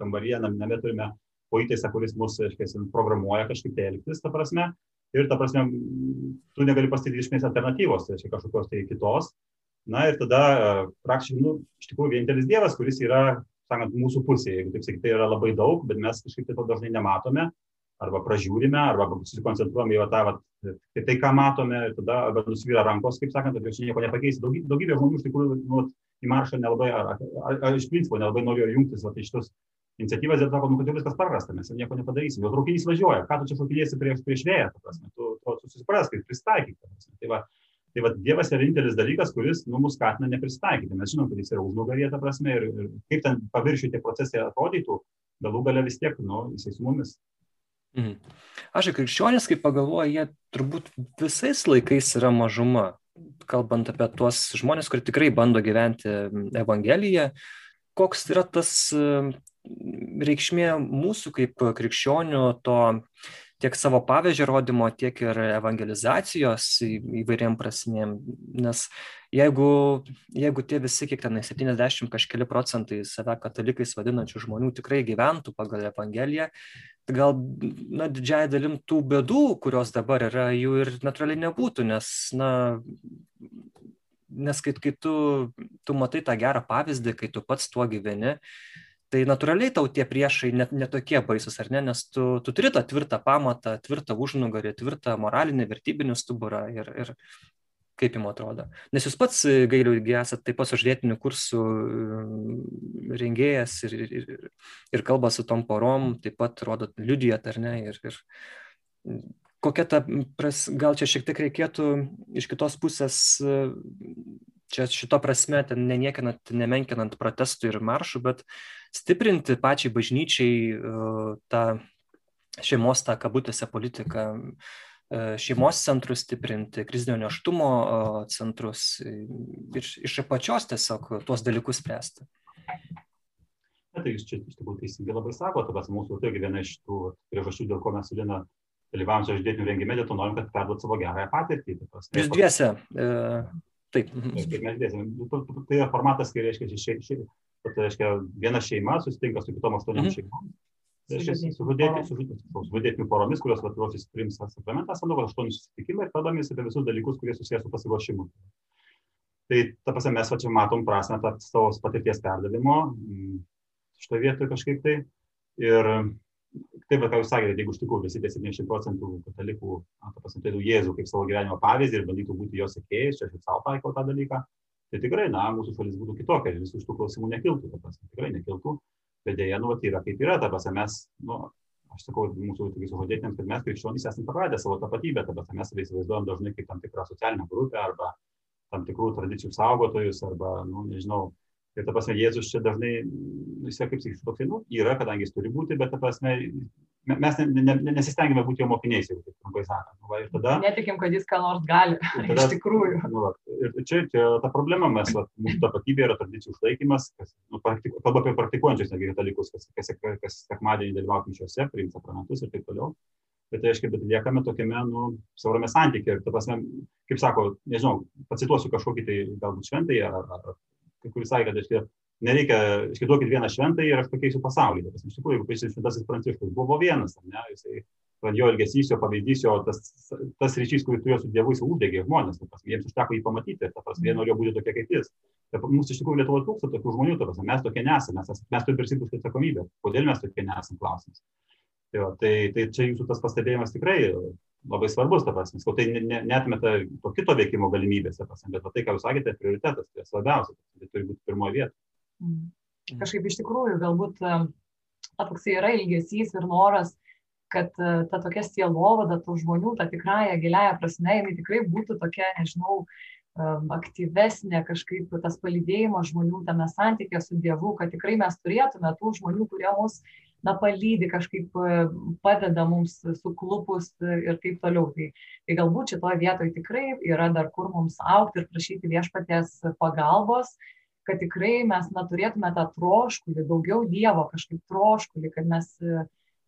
kambaryje, name turime pojūtėse, kuris mus, aiškiai, programuoja kažkaip tai elgtis, ta prasme, ir ta prasme, tu negali pasakyti iš esmės alternatyvos, tai kažkokios tai kitos. Na ir tada praktiškai, nu, iš tikrųjų, vienintelis Dievas, kuris yra, sakant, mūsų pusėje, jeigu taip sakyti, tai yra labai daug, bet mes kažkaip tai to dažnai nematome arba pražiūrime, arba susikoncentruojame į tą, vat, tai, tai, ką matome, ir tada arba nusvyra rankos, kaip sakant, ir čia nieko nepakeis. Daugybė, daugybė žmonių iš tikrųjų nu, į maršą nelabai, ar, ar, ar, iš principo nelabai norėjo jungtis vat, iš tos iniciatyvas ir sako, nu, kad jau viskas prarasta, mes nieko nepadarysim. Jau traukinys važiuoja, ką tu čia šokinėsi prieš, prieš vėją, prasme, tu, tu susiprask, pristaikyk. Tai va, Tai va, Dievas yra vienintelis dalykas, kuris nu, mus skatina nepristaikyti. Mes žinom, kad jis yra užnugarėje, ta prasme, ir, ir kaip ten paviršių tie procesai atrodytų, galų gale vis tiek, nu, jisai su mumis. Mhm. Aš krikščionis, kai pagalvoju, jie turbūt visais laikais yra mažuma. Kalbant apie tuos žmonės, kurie tikrai bando gyventi Evangeliją, koks yra tas reikšmė mūsų kaip krikščionių to tiek savo pavyzdžio rodymo, tiek ir evangelizacijos įvairiam prasmėm. Nes jeigu, jeigu tie visi, kiek tenai 70 kažkeli procentai save katalikais vadinančių žmonių tikrai gyventų pagal Evangeliją, gal na didžiąja dalim tų bėdų kurios dabar yra jų ir natūraliai nebūtų nes na nes kai, kai tu, tu matai tą gerą pavyzdį, kai tu pats tuo gyveni, tai natūraliai tau tie priešai net netokie baisus, ar ne, nes tu, tu turi tą tvirtą pamatą, tvirtą užnugarį, tvirtą moralinį, vertybinį stuburą ir, ir, kaip jums atrodo? Nes jūs pats gailiau irgi esat taip pat sužadėtinių kursų rengėjas ir, ir, ir kalba su tom porom, taip pat rodot, liudijat ar ne, ir, ir kokia ta, pras, gal čia šiek tiek reikėtų iš kitos pusės, čia šito prasme, ten neniekinant, nemenkinant protestų ir maršų, bet stiprinti pačiai bažnyčiai tą šeimos, tą kabutėse politiką, šeimos centrus stiprinti, krizinio neštumo centrus ir iš apačios tiesiog tuos dalykus spręsti. Na, tai jūs čia iš tikrųjų teisingai labai sakote, tas mūsų tai viena iš tų priežasčių, dėl ko mes su Lina dalyvavom čia žydėtinių rengime, dėl to norim, kad perduot savo gerąją patirtį. Jūs dviese. E, taip. Mes dviese. Tai yra formatas, kai reiškia, ši, ši, tai reiškia viena šeima susitinka su kitom aštuoniom mhm. šeimom. Tai reiškia, sužudėtinių poromis, kurios ruošis priims sakramentą, savo aštuonių susitikimą ir kalbamės apie visus dalykus, kurie susijęs su pasiruošimu. Tai ta prasme mes va čia matom prasme savo patirties perdavimo, šitoje vietoje kažkaip tai. Ir taip, ką jūs sakėte, jeigu iš tikrųjų visi tie 70 procentų katalikų, ta pasimtėtų Jėzų kaip savo gyvenimo pavyzdį ir bandytų būti jo sekėjais, čia aš ir savo taikau tą dalyką, tai tikrai, na, mūsų šalis būtų kitokia visų šitų klausimų nekiltų, ta prasme, tikrai nekiltų, bet dėja, nu, tai yra kaip yra, ta prasme, mes, nu, aš sakau, mūsų sužadėtiniams, kad mes krikščionys esame praradę savo tapatybę, ta prasme, mes įsivaizduojam dažnai kaip tam tikrą socialinę grupę arba tam tikrų tradicijų saugotojus arba, nu, nežinau, Ir ta prasme, Jėzus čia dažnai, jis kaip sakyčiau, toksai, nu, yra, kadangi jis turi būti, bet ta prasme, mes ne, ne, ne, nesistengime būti jo mokiniais, jau taip trumpai sakant. Nu, va, tada, Netikim, kad jis ką nors gali. Tada, iš tikrųjų. Nu, va, ir čia, čia ta problema, mes, va, mūsų tapatybė yra tradicijų išlaikymas, kas, nu, praktiku, kalba apie praktikuojančius netgi katalikus, kas, kas, kas, kas sekmadienį dalyvauti mišiuose, priimti sakramentus ir taip toliau. Bet tai reiškia, bet liekame tokiame, nu, siaurame santykė. Ir, ta prasme, kaip sako, nežinau, pacituosiu kažkokį tai galbūt šventai ar, ar kuris sakė, kad reiškia, nereikia, reiškia, duokit vieną šventąjį ir aš pakeisiu pasaulį. Bet iš tikrųjų, jeigu pažiūrėsite šventasis pranciškus, buvo vienas, ne, jisai, jo elgesys, jo pavyzdys, jo tas, tas ryšys, kurį turėjo su Dievu, jis uždegė žmonės, prasme, jiems užteko jį pamatyti, ta prasme, jie norėjo būti tokie kaip jis. Ta, mums iš tikrųjų Lietuvoje trūksta tokių žmonių, ta prasme, mes tokie nesame, mes, mes turime prisimti atsakomybę. Kodėl mes tokie nesame klausimas? Tai, va, tai, tai čia jūsų tas pastebėjimas tikrai labai svarbus, ta prasme, skau, tai ne, netmeta to kito veikimo galimybės, ta prasme, bet va, tai, ką jūs sakėte, prioritetas, tai svarbiausia, tai turi būti pirmoje vietoje. Mm. Kažkaip iš tikrųjų, galbūt toksai yra ilgesys ir noras, kad ta tokia sielovada tų žmonių, ta tikrąją giliaja prasme, jinai tikrai būtų tokia, nežinau, aktyvesnė kažkaip tas palydėjimas žmonių tame santykė su Dievu, kad tikrai mes turėtume tų žmonių, kurie mus na, palydi, kažkaip e, padeda mums suklupus ir taip toliau. Tai, tai galbūt šitoje vietoje tikrai yra dar kur mums aukti ir prašyti viešpatės pagalbos, kad tikrai mes na, turėtume tą troškulį, daugiau Dievo kažkaip troškulį, kad mes e,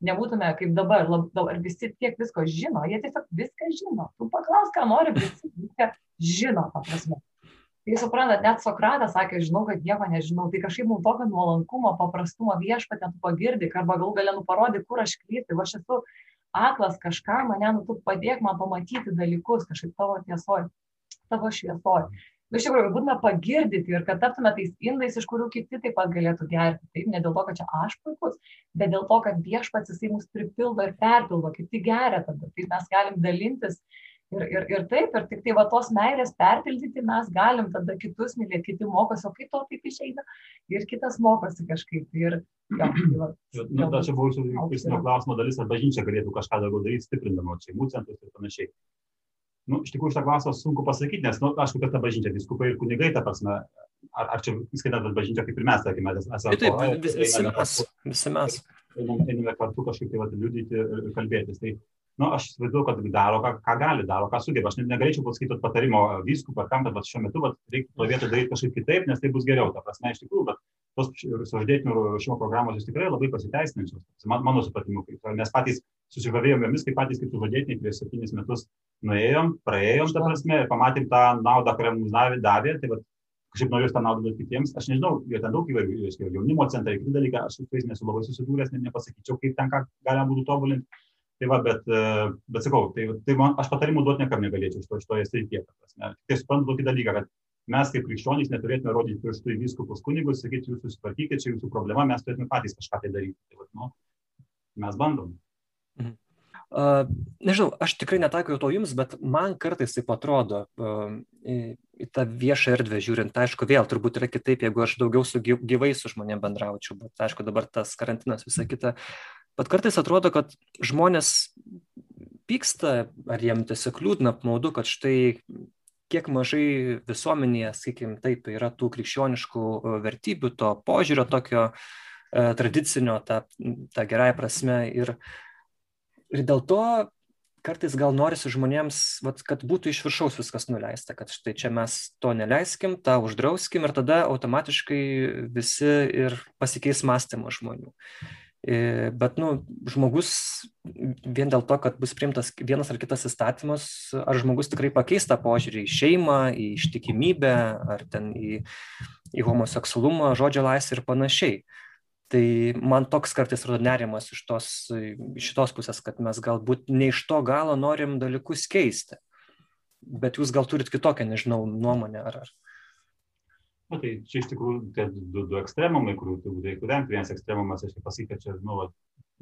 nebūtume kaip dabar, lab, dabar visi tiek visko žino, jie tiesiog viską žino. Tu paklaus, ką nori, visi viską žino, ta prasme. Tai suprantat, net Sokratas sakė, žinau, kad nieko nežinau, tai kažkaip mums tokio nuolankumo, paprastumo viešpatė tu pagirdik, arba gal galė nuparodyti, kur aš klystu, aš esu aklas kažką, mane, nu, tu padėk man pamatyti dalykus, kažkaip tavo tiesoje, tavo šviesoje. Nu, iš tikrųjų, būtume pagirdyti ir kad taptume tais indais, iš kurių kiti taip pat galėtų gerti. Taip, ne dėl to, kad čia aš puikus, bet dėl to, kad viešpats jisai mus pripildo ir perpildo, kiti geria tada. Tai mes galim dalintis Ir, ir, ir taip, ir tik tai va tos meilės perpildyti mes galim tada kitus mylėti, kiti mokosi, o kaip to taip išeina, ir kitas mokosi kažkaip. Ir, jo, tai va, nu, ta čia buvo jūsų kristinio klausimo dalis, ar bažnyčia galėtų kažką daugiau daryti, stiprindama šeimų centrus ir panašiai. Nu, iš tikrųjų, šitą klausimą sunku pasakyti, nes, nu, aišku, kad ta bažnyčia, viskupai ir kunigai, ta prasme, ar, ar čia įskaitant bažnyčią kaip ir mes, tarkime, esame. Taip, taip, visi mes. Visi mes. Einame kartu kažkaip tai liudyti ir kalbėtis. Tai nu, aš įsivaizduoju, kad daro, ką, ką gali, daro, ką sugeba. Aš negalėčiau pasakyti patarimo vyskupą, kam, bet šiuo metu vat, reikia to vietą daryti kažkaip kitaip, nes tai bus geriau. Ta prasme, iš tikrųjų, bet tos sužadėtinių ruošimo programos jos tikrai labai pasiteisinančios, man, mano supratimu, mes patys susižavėjom jomis, kaip patys kaip sužadėtiniai prieš septynis metus nuėjom, praėjom, ta prasme, ir pamatėm tą naudą, kurią mums davė, davė tai vat, kažkaip noriu tą naudą duoti kitiems. Aš nežinau, jie ten daug įvairių, jaunimo centrai, kiti dalykai, aš su jais nesu labai susidūręs, net nepasakyčiau, kaip ten ką galima būtų tobulinti. Tai va, bet, e, bet sakau, tai, tai man, aš patarimų duoti niekam negalėčiau šito, šitoje srityje. Tai suprantu tokį dalyką, kad mes kaip krikščionys neturėtume rodyti pirštų į viskupus kunigus, sakyti, jūs susitvarkykite, čia jūsų problema, mes turėtume patys kažką tai daryti. Tai, va, nu, mes bandom. Mhm. Uh, nežinau, aš tikrai netakiau to jums, bet man kartais taip atrodo, uh, į, į tą viešą erdvę žiūrint, aišku, vėl turbūt yra kitaip, jeigu aš daugiau su gyvai su žmonėm bendraučiau, bet aišku, dabar tas karantinas visą kitą, bet kartais atrodo, kad žmonės pyksta, ar jiem tiesiog liūdna, apmaudu, kad štai kiek mažai visuomenėje, sakykim, taip, yra tų krikščioniškų e, vertybių, to požiūrio tokio e, tradicinio, ta, ta gerąją prasme. Ir, ir dėl to kartais gal norisi žmonėms, vat, kad būtų iš viršaus viskas nuleista, kad štai čia mes to neleiskim, tą uždrauskim ir tada automatiškai visi ir pasikeis mąstymo žmonių. E, bet, nu, žmogus vien dėl to, kad bus priimtas vienas ar kitas įstatymas, ar žmogus tikrai pakeis tą požiūrį į šeimą, į ištikimybę, ar ten į, į homoseksualumą, žodžio laisvę ir panašiai. Tai man toks kartais yra nerimas iš tos, šitos pusės, kad mes galbūt ne iš to galo norim dalykus keisti. Bet jūs gal turit kitokią, nežinau, nuomonę ar, ar, Na, tai čia iš tikrųjų tie du, du ekstremumai, kurių turbūt reikėtų vengti. Vienas ekstremumas, aš pasakyti, kad čia, nu, va,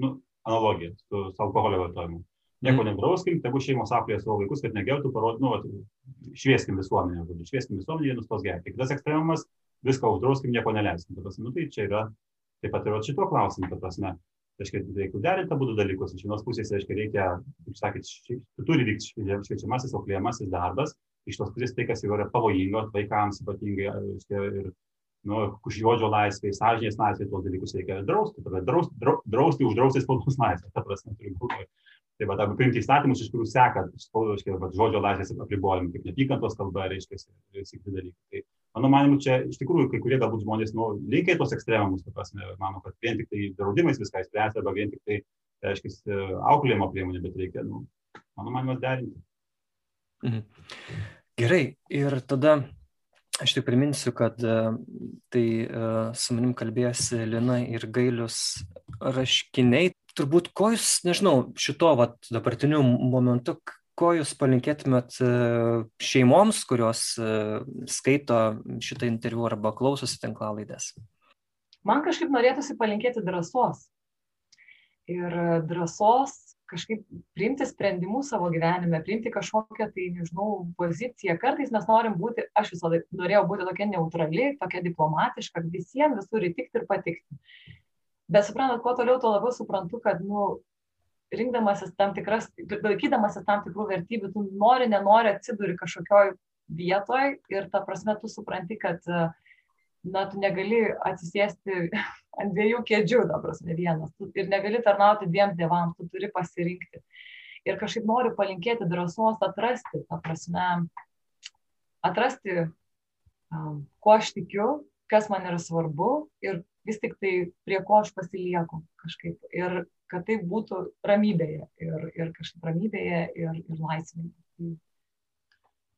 nu, analogija su, su alkoholio vartojimu. Nieko mm. nedrauskim, tegu šeimos auklėja savo vaikus, kad negertų, parod, nu, va, švieskim visuomenę, žodžiu, švieskim visuomenę, jie nustos gerti. Kitas ekstremumas, viską uždrauskim, nieko neleiskim. Tas, nu, tai čia yra taip pat ir šito klausimu, ta prasme. Reiškia, reikėtų derinti abu dalykus. Iš vienos pusės, reiškia, reikia, kaip sakėt, turi vykti šviečiamasis, auklėjamasis darbas, iš tos pusės tai, kas yra pavojinga vaikams ypatingai ir nu, žodžio laisvė, sąžinės laisvė, tuos dalykus reikia drausti, tada drausti, drausti uždrausti spaudos laisvę, ta prasme, turi būti. Tai va, arba priimti įstatymus, iš kurių seka spaudos, žodžio laisvės apribojimai, kaip neapykantos kalba, reiškia, visi kiti dalykai. Tai, mano manimu, čia iš tikrųjų kai kurie galbūt žmonės, nu, linkia tos ekstremumus, ta prasme, mano, kad vien tik tai draudimais viską įspręsti, arba vien tik tai, reiškia, auklėjimo priemonė, bet reikia, nu, mano manimu, derinti. Mhm. Gerai, ir tada aš tik priminsiu, kad e, tai e, su manim kalbėjosi Lina ir Gailius raškiniai. Turbūt ko jūs, nežinau, šito vat, dabartiniu momentu, ko jūs palinkėtumėt e, šeimoms, kurios skaito šitą interviu arba klausosi tinklalaidės? Man kažkaip norėtųsi palinkėti drąsos. Ir drąsos kažkaip priimti sprendimus savo gyvenime, priimti kažkokią tai, nežinau, poziciją. Kartais mes norim būti, aš visada norėjau būti tokia neutrali, tokia diplomatiška, visiems visur įtikti ir patikti. Bet suprantat, kuo toliau, tuo labiau suprantu, kad, nu, rinkdamasis tam tikras, laikydamasis tam tikrų vertybių, tu nori, nenori atsiduri kažkokioj vietoj ir ta prasme tu supranti, kad uh, na, tu negali atsisėsti ant dviejų kėdžių, ta prasme, vienas. Tu ir negali tarnauti dviem tėvams, tu turi pasirinkti. Ir kažkaip noriu palinkėti drąsos atrasti, ta prasme, atrasti, um, kuo aš tikiu, kas man yra svarbu ir vis tik tai prie ko aš pasilieku kažkaip. Ir kad tai būtų ramybėje ir, ir kažkaip ramybėje ir, ir laisvėje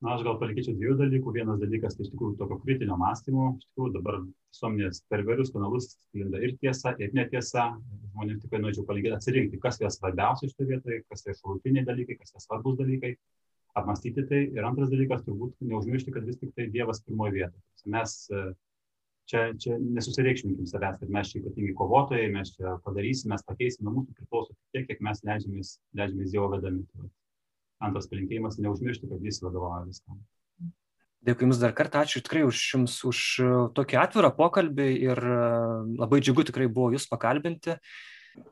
na aš gal palinkėčiau dviejų dalykų. Vienas dalykas tai iš tikrųjų tokio kritinio mąstymo. Iš tikrųjų dabar visuomenės per įvairius kanalus sklinda ir tiesa ir netiesa. Žmonėms tikrai norėčiau palinkėti atsirinkti kas yra svarbiausia šitoje vietoje kas yra šalutiniai dalykai kas yra svarbus dalykai. Apmastyti tai. Ir antras dalykas turbūt neužmiršti kad vis tik tai dievas pirmoje vietoje mes e, čia čia nesusireikšminkim savęs kad mes čia ypatingi kovotojai mes čia padarysim mes pakeisim nuo mūsų priklauso tiek kiek mes leidžiamės leidžiamės dievo vedami. tai antras palinkėjimas neužmiršti, kad jis vadovauja viskam. Dėkui Jums dar kartą, ačiū tikrai už Jums už e, tokį atvirą pokalbį ir e, labai džiugu tikrai buvo Jūs pakalbinti.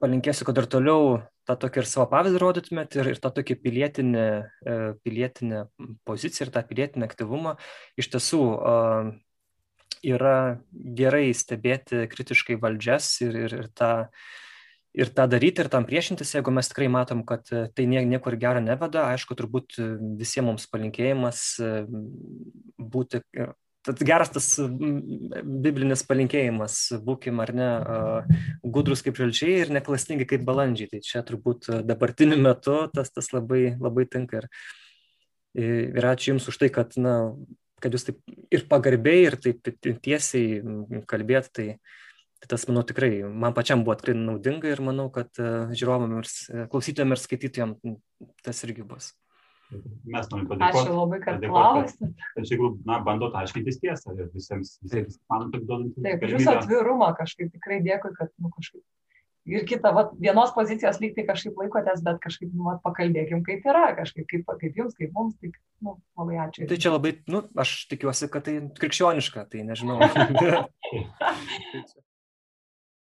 Palinkėsiu, kad ir toliau tą tokį ir savo pavyzdį rodytumėt ir, ir tą tokį pilietinį, e, pilietinę poziciją ir tą pilietinį aktyvumą. Iš tiesų yra gerai stebėti kritiškai valdžias ir, ir, ir tą ir tą daryti ir tam priešintis, jeigu mes tikrai matom, kad e, tai niekur gero neveda, aišku, turbūt e, visiems mums palinkėjimas e, būti, tad geras tas biblinis palinkėjimas, būkim ar ne, gudrus kaip žalčiai ir neklastingi kaip balandžiai. Tai čia turbūt dabartiniu metu tas, tas labai, labai tinka. Ir, ir ačiū Jums už tai, kad, na, kad Jūs taip ir pagarbiai, ir taip tiesiai kalbėt. Tai, Tai tas, manau, tikrai man pačiam buvo tikrai naudinga ir manau, kad e, žiūrovam ir e, klausytojams ir skaitytojams tas irgi bus. Mes norime padėkoti. Ačiū labai, kad klausėte. Iš tikrųjų, na, bandot aiškintis tiesą ir visiems, visiems man taip duodant. Taip, jūsų atvirumą kažkaip tikrai dėkui, kad, nu, kažkaip. Ir kita, va, vienos pozicijos lyg tai kažkaip laikotės, bet kažkaip, nu, va, pakalbėkim, kaip yra, kažkaip, kaip, kaip jums, kaip mums, tai, nu, labai ačiū. Tai čia labai, nu, aš tikiuosi, kad tai krikščioniška, tai nežinau.